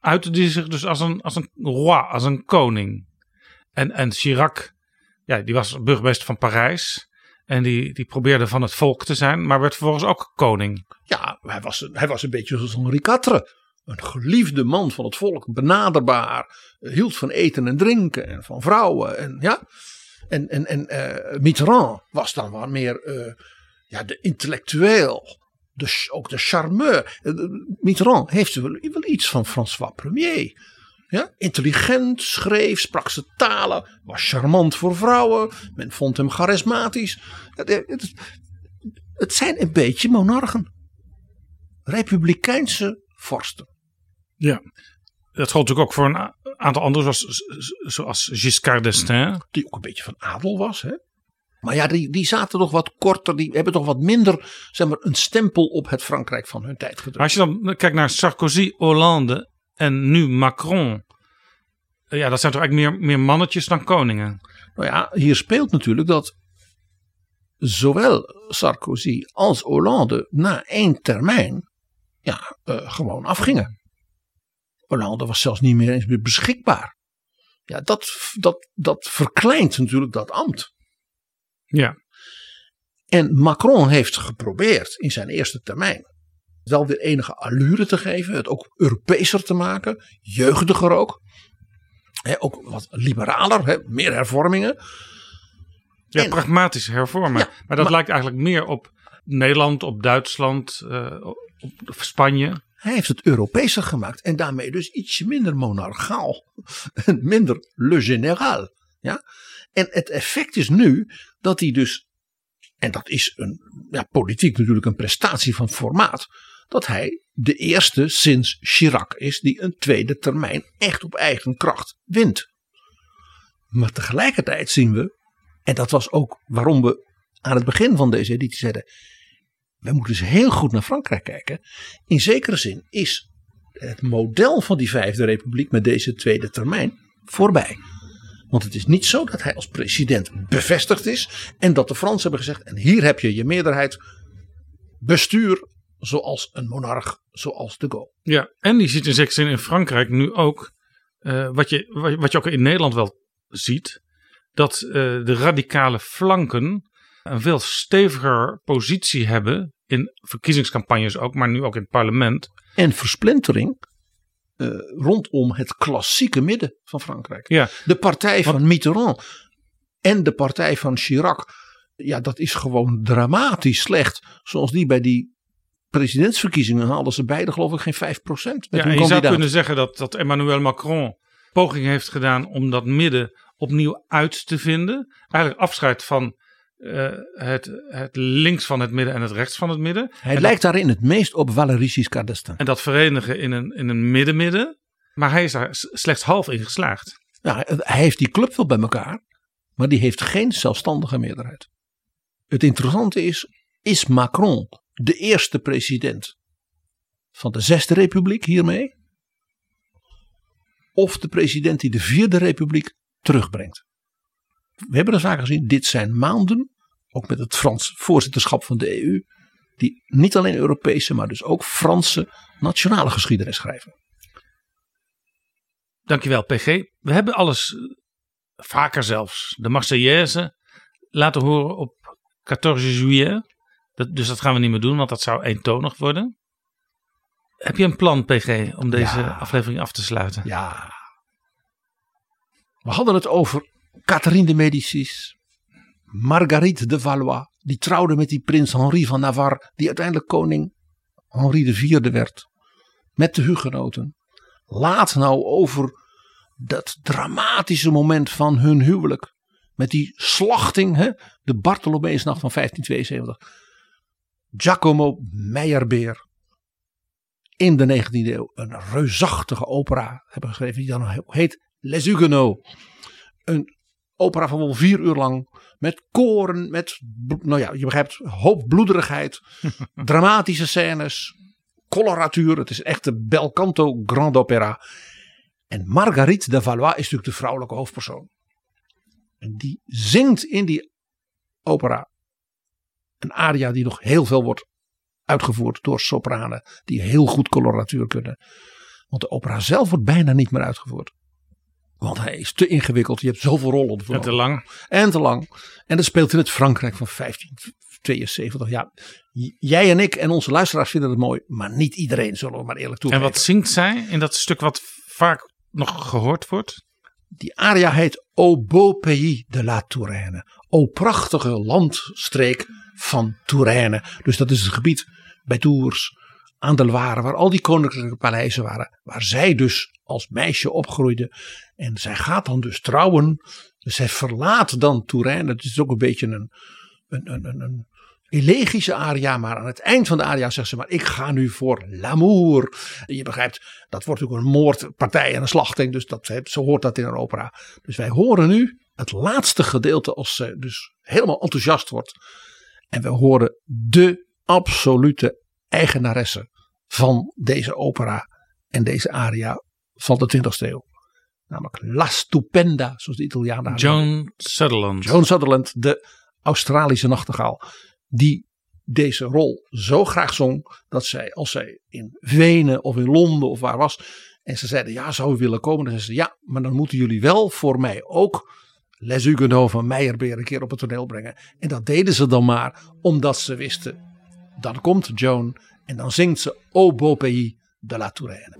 uitte hij zich dus als een, als een roi, als een koning. En, en Chirac, ja, die was burgemeester van Parijs. En die, die probeerde van het volk te zijn, maar werd vervolgens ook koning. Ja, hij was, hij was een beetje zoals Henri IV. Een geliefde man van het volk, benaderbaar. Hield van eten en drinken en van vrouwen. En, ja. en, en, en uh, Mitterrand was dan wel meer uh, ja, de intellectueel. De, ook de charmeur. Mitterrand heeft wel, wel iets van François Premier. Ja, intelligent, schreef, sprak ze talen, was charmant voor vrouwen. Men vond hem charismatisch. Het, het, het zijn een beetje monarchen. Republikeinse vorsten. Ja, dat geldt natuurlijk ook voor een aantal anderen, zoals, zoals Giscard d'Estaing. Die ook een beetje van adel was, hè? Maar ja, die, die zaten toch wat korter, die hebben toch wat minder zeg maar, een stempel op het Frankrijk van hun tijd gedrukt. Als je dan kijkt naar Sarkozy, Hollande en nu Macron. Ja, dat zijn toch eigenlijk meer, meer mannetjes dan koningen. Nou ja, hier speelt natuurlijk dat zowel Sarkozy als Hollande na één termijn ja, uh, gewoon afgingen. Hollande was zelfs niet meer eens meer beschikbaar. Ja, dat, dat, dat verkleint natuurlijk dat ambt. Ja. En Macron heeft geprobeerd in zijn eerste termijn wel weer enige allure te geven. Het ook Europeeser te maken. Jeugdiger ook. Ook wat liberaler. Meer hervormingen. Ja, En- pragmatisch hervormen. Ja, maar dat maar- lijkt eigenlijk meer op Nederland, op Duitsland, eh, op Spanje. Hij heeft het Europeeser gemaakt. En daarmee dus ietsje minder monarchaal. En minder le général. Ja? En het effect is nu dat hij dus. En dat is een, ja, politiek natuurlijk een prestatie van formaat. Dat hij de eerste sinds Chirac is die een tweede termijn echt op eigen kracht wint. Maar tegelijkertijd zien we. En dat was ook waarom we aan het begin van deze editie zeiden. We moeten eens heel goed naar Frankrijk kijken. In zekere zin is het model van die Vijfde Republiek met deze tweede termijn voorbij. Want het is niet zo dat hij als president bevestigd is en dat de Fransen hebben gezegd: en hier heb je je meerderheid, bestuur zoals een monarch, zoals de Gaulle. Ja, en die ziet in zekere zin in Frankrijk nu ook, eh, wat, je, wat, wat je ook in Nederland wel ziet, dat eh, de radicale flanken een veel steviger positie hebben in verkiezingscampagnes ook, maar nu ook in het parlement. En versplintering eh, rondom het klassieke midden van Frankrijk. Ja, De partij van Mitterrand en de partij van Chirac. Ja, dat is gewoon dramatisch slecht. Zoals die bij die presidentsverkiezingen haalden ze beide geloof ik geen 5% met ja hun je zou kunnen zeggen dat, dat Emmanuel Macron poging heeft gedaan om dat midden opnieuw uit te vinden. Eigenlijk afscheid van eh, het, het links van het midden en het rechts van het midden. Hij en lijkt daarin het meest op Valéry Giscard d'Estaing. En dat verenigen in een, in een midden-midden. Maar hij is daar slechts half in geslaagd. Ja, hij heeft die club wel bij elkaar, maar die heeft geen zelfstandige meerderheid. Het interessante is, is Macron de eerste president van de Zesde Republiek hiermee? Of de president die de Vierde Republiek terugbrengt? We hebben dat vaak gezien, dit zijn maanden, ook met het Frans voorzitterschap van de EU, die niet alleen Europese, maar dus ook Franse nationale geschiedenis schrijven. Dankjewel, PG. We hebben alles, eh, vaker zelfs, de Marseillaise laten horen op 14 juillet. Dat, dus dat gaan we niet meer doen, want dat zou eentonig worden. Heb je een plan, PG, om deze Ja. aflevering af te sluiten? Ja. We hadden het over Catherine de Medicis. Marguerite de Valois. Die trouwde met die prins Henri van Navarre. Die uiteindelijk koning Henri IV werd. Met de hugenoten. Laat nou over dat dramatische moment van hun huwelijk. Met die slachting. Hè? De Bartholomeusnacht van 1572. Giacomo Meyerbeer in de 19e eeuw een reusachtige opera hebben geschreven. Die dan heet Les Huguenots. Een opera van wel vier uur lang. Met koren, met, nou ja, je begrijpt, hoop bloederigheid. dramatische scènes. Coloratuur. Het is echt de bel canto grand opera. En Marguerite de Valois is natuurlijk de vrouwelijke hoofdpersoon. En die zingt in die opera een aria die nog heel veel wordt uitgevoerd door sopranen die heel goed coloratuur kunnen. Want de opera zelf wordt bijna niet meer uitgevoerd. Want hij is te ingewikkeld. Je hebt zoveel rollen. En te lang. En te lang. En dat speelt in het Frankrijk van 1572. Ja, jij en ik en onze luisteraars vinden het mooi. Maar niet iedereen, zullen we maar eerlijk En toegeven. wat zingt zij in dat stuk wat vaak nog gehoord wordt? Die aria heet O beau pays de la Touraine. O prachtige landstreek van Touraine. Dus dat is het gebied bij Tours, aan de Loire, waar al die koninklijke paleizen waren. Waar zij dus als meisje opgroeide. En zij gaat dan dus trouwen. Dus zij verlaat dan Touraine. Het is ook een beetje een, een, een, een, een elegische aria. Maar aan het eind van de aria zegt ze maar ik ga nu voor l'amour. Je begrijpt, dat wordt ook een moordpartij en een slachting. Dus dat, zo hoort dat in een opera. Dus wij horen nu het laatste gedeelte als ze dus helemaal enthousiast wordt. En we horen de absolute eigenaresse van deze opera en deze aria van de 20e eeuw. Namelijk La Stupenda, zoals de Italianen. Joan Sutherland. Joan Sutherland, de Australische nachtegaal. Die deze rol zo graag zong. Dat zij, als zij in Wenen of in Londen of waar was. En ze zeiden, ja, zou u willen komen? Dan zei ze, ja, maar dan moeten jullie wel voor mij ook Les Huguenots van Meyerbeer een keer op het toneel brengen. En dat deden ze dan maar omdat ze wisten, dan komt Joan. En dan zingt ze Au beau pays de la Touraine.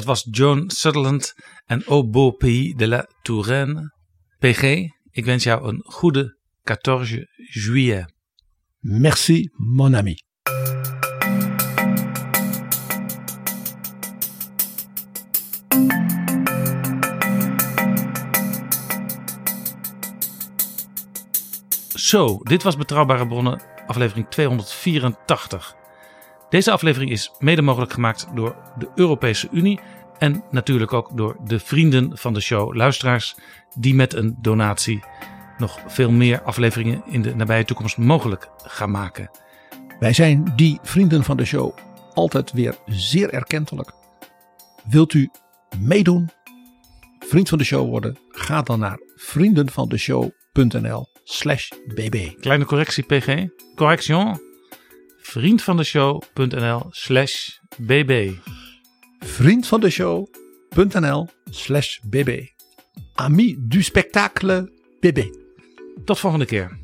Dat was John Sutherland en Au beau pays de la Touraine. PG, ik wens jou een goede 14 juillet. Merci mon ami. Zo, dit was Betrouwbare Bronnen, aflevering 284. Deze aflevering is mede mogelijk gemaakt door de Europese Unie en natuurlijk ook door de vrienden van de show, luisteraars die met een donatie nog veel meer afleveringen in de nabije toekomst mogelijk gaan maken. Wij zijn die vrienden van de show altijd weer zeer erkentelijk. Wilt u meedoen? Vriend van de show worden? Ga dan naar vriendenvandeshow.nl slash bb. Kleine correctie, PG. Correction. Vriendvandeshow.nl slash bb. Vriendvandeshow.nl slash bb. Ami du spectacle bb. Tot volgende keer.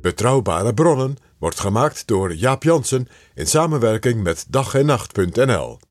Betrouwbare bronnen wordt gemaakt door Jaap Jansen in samenwerking met dag en nacht.nl.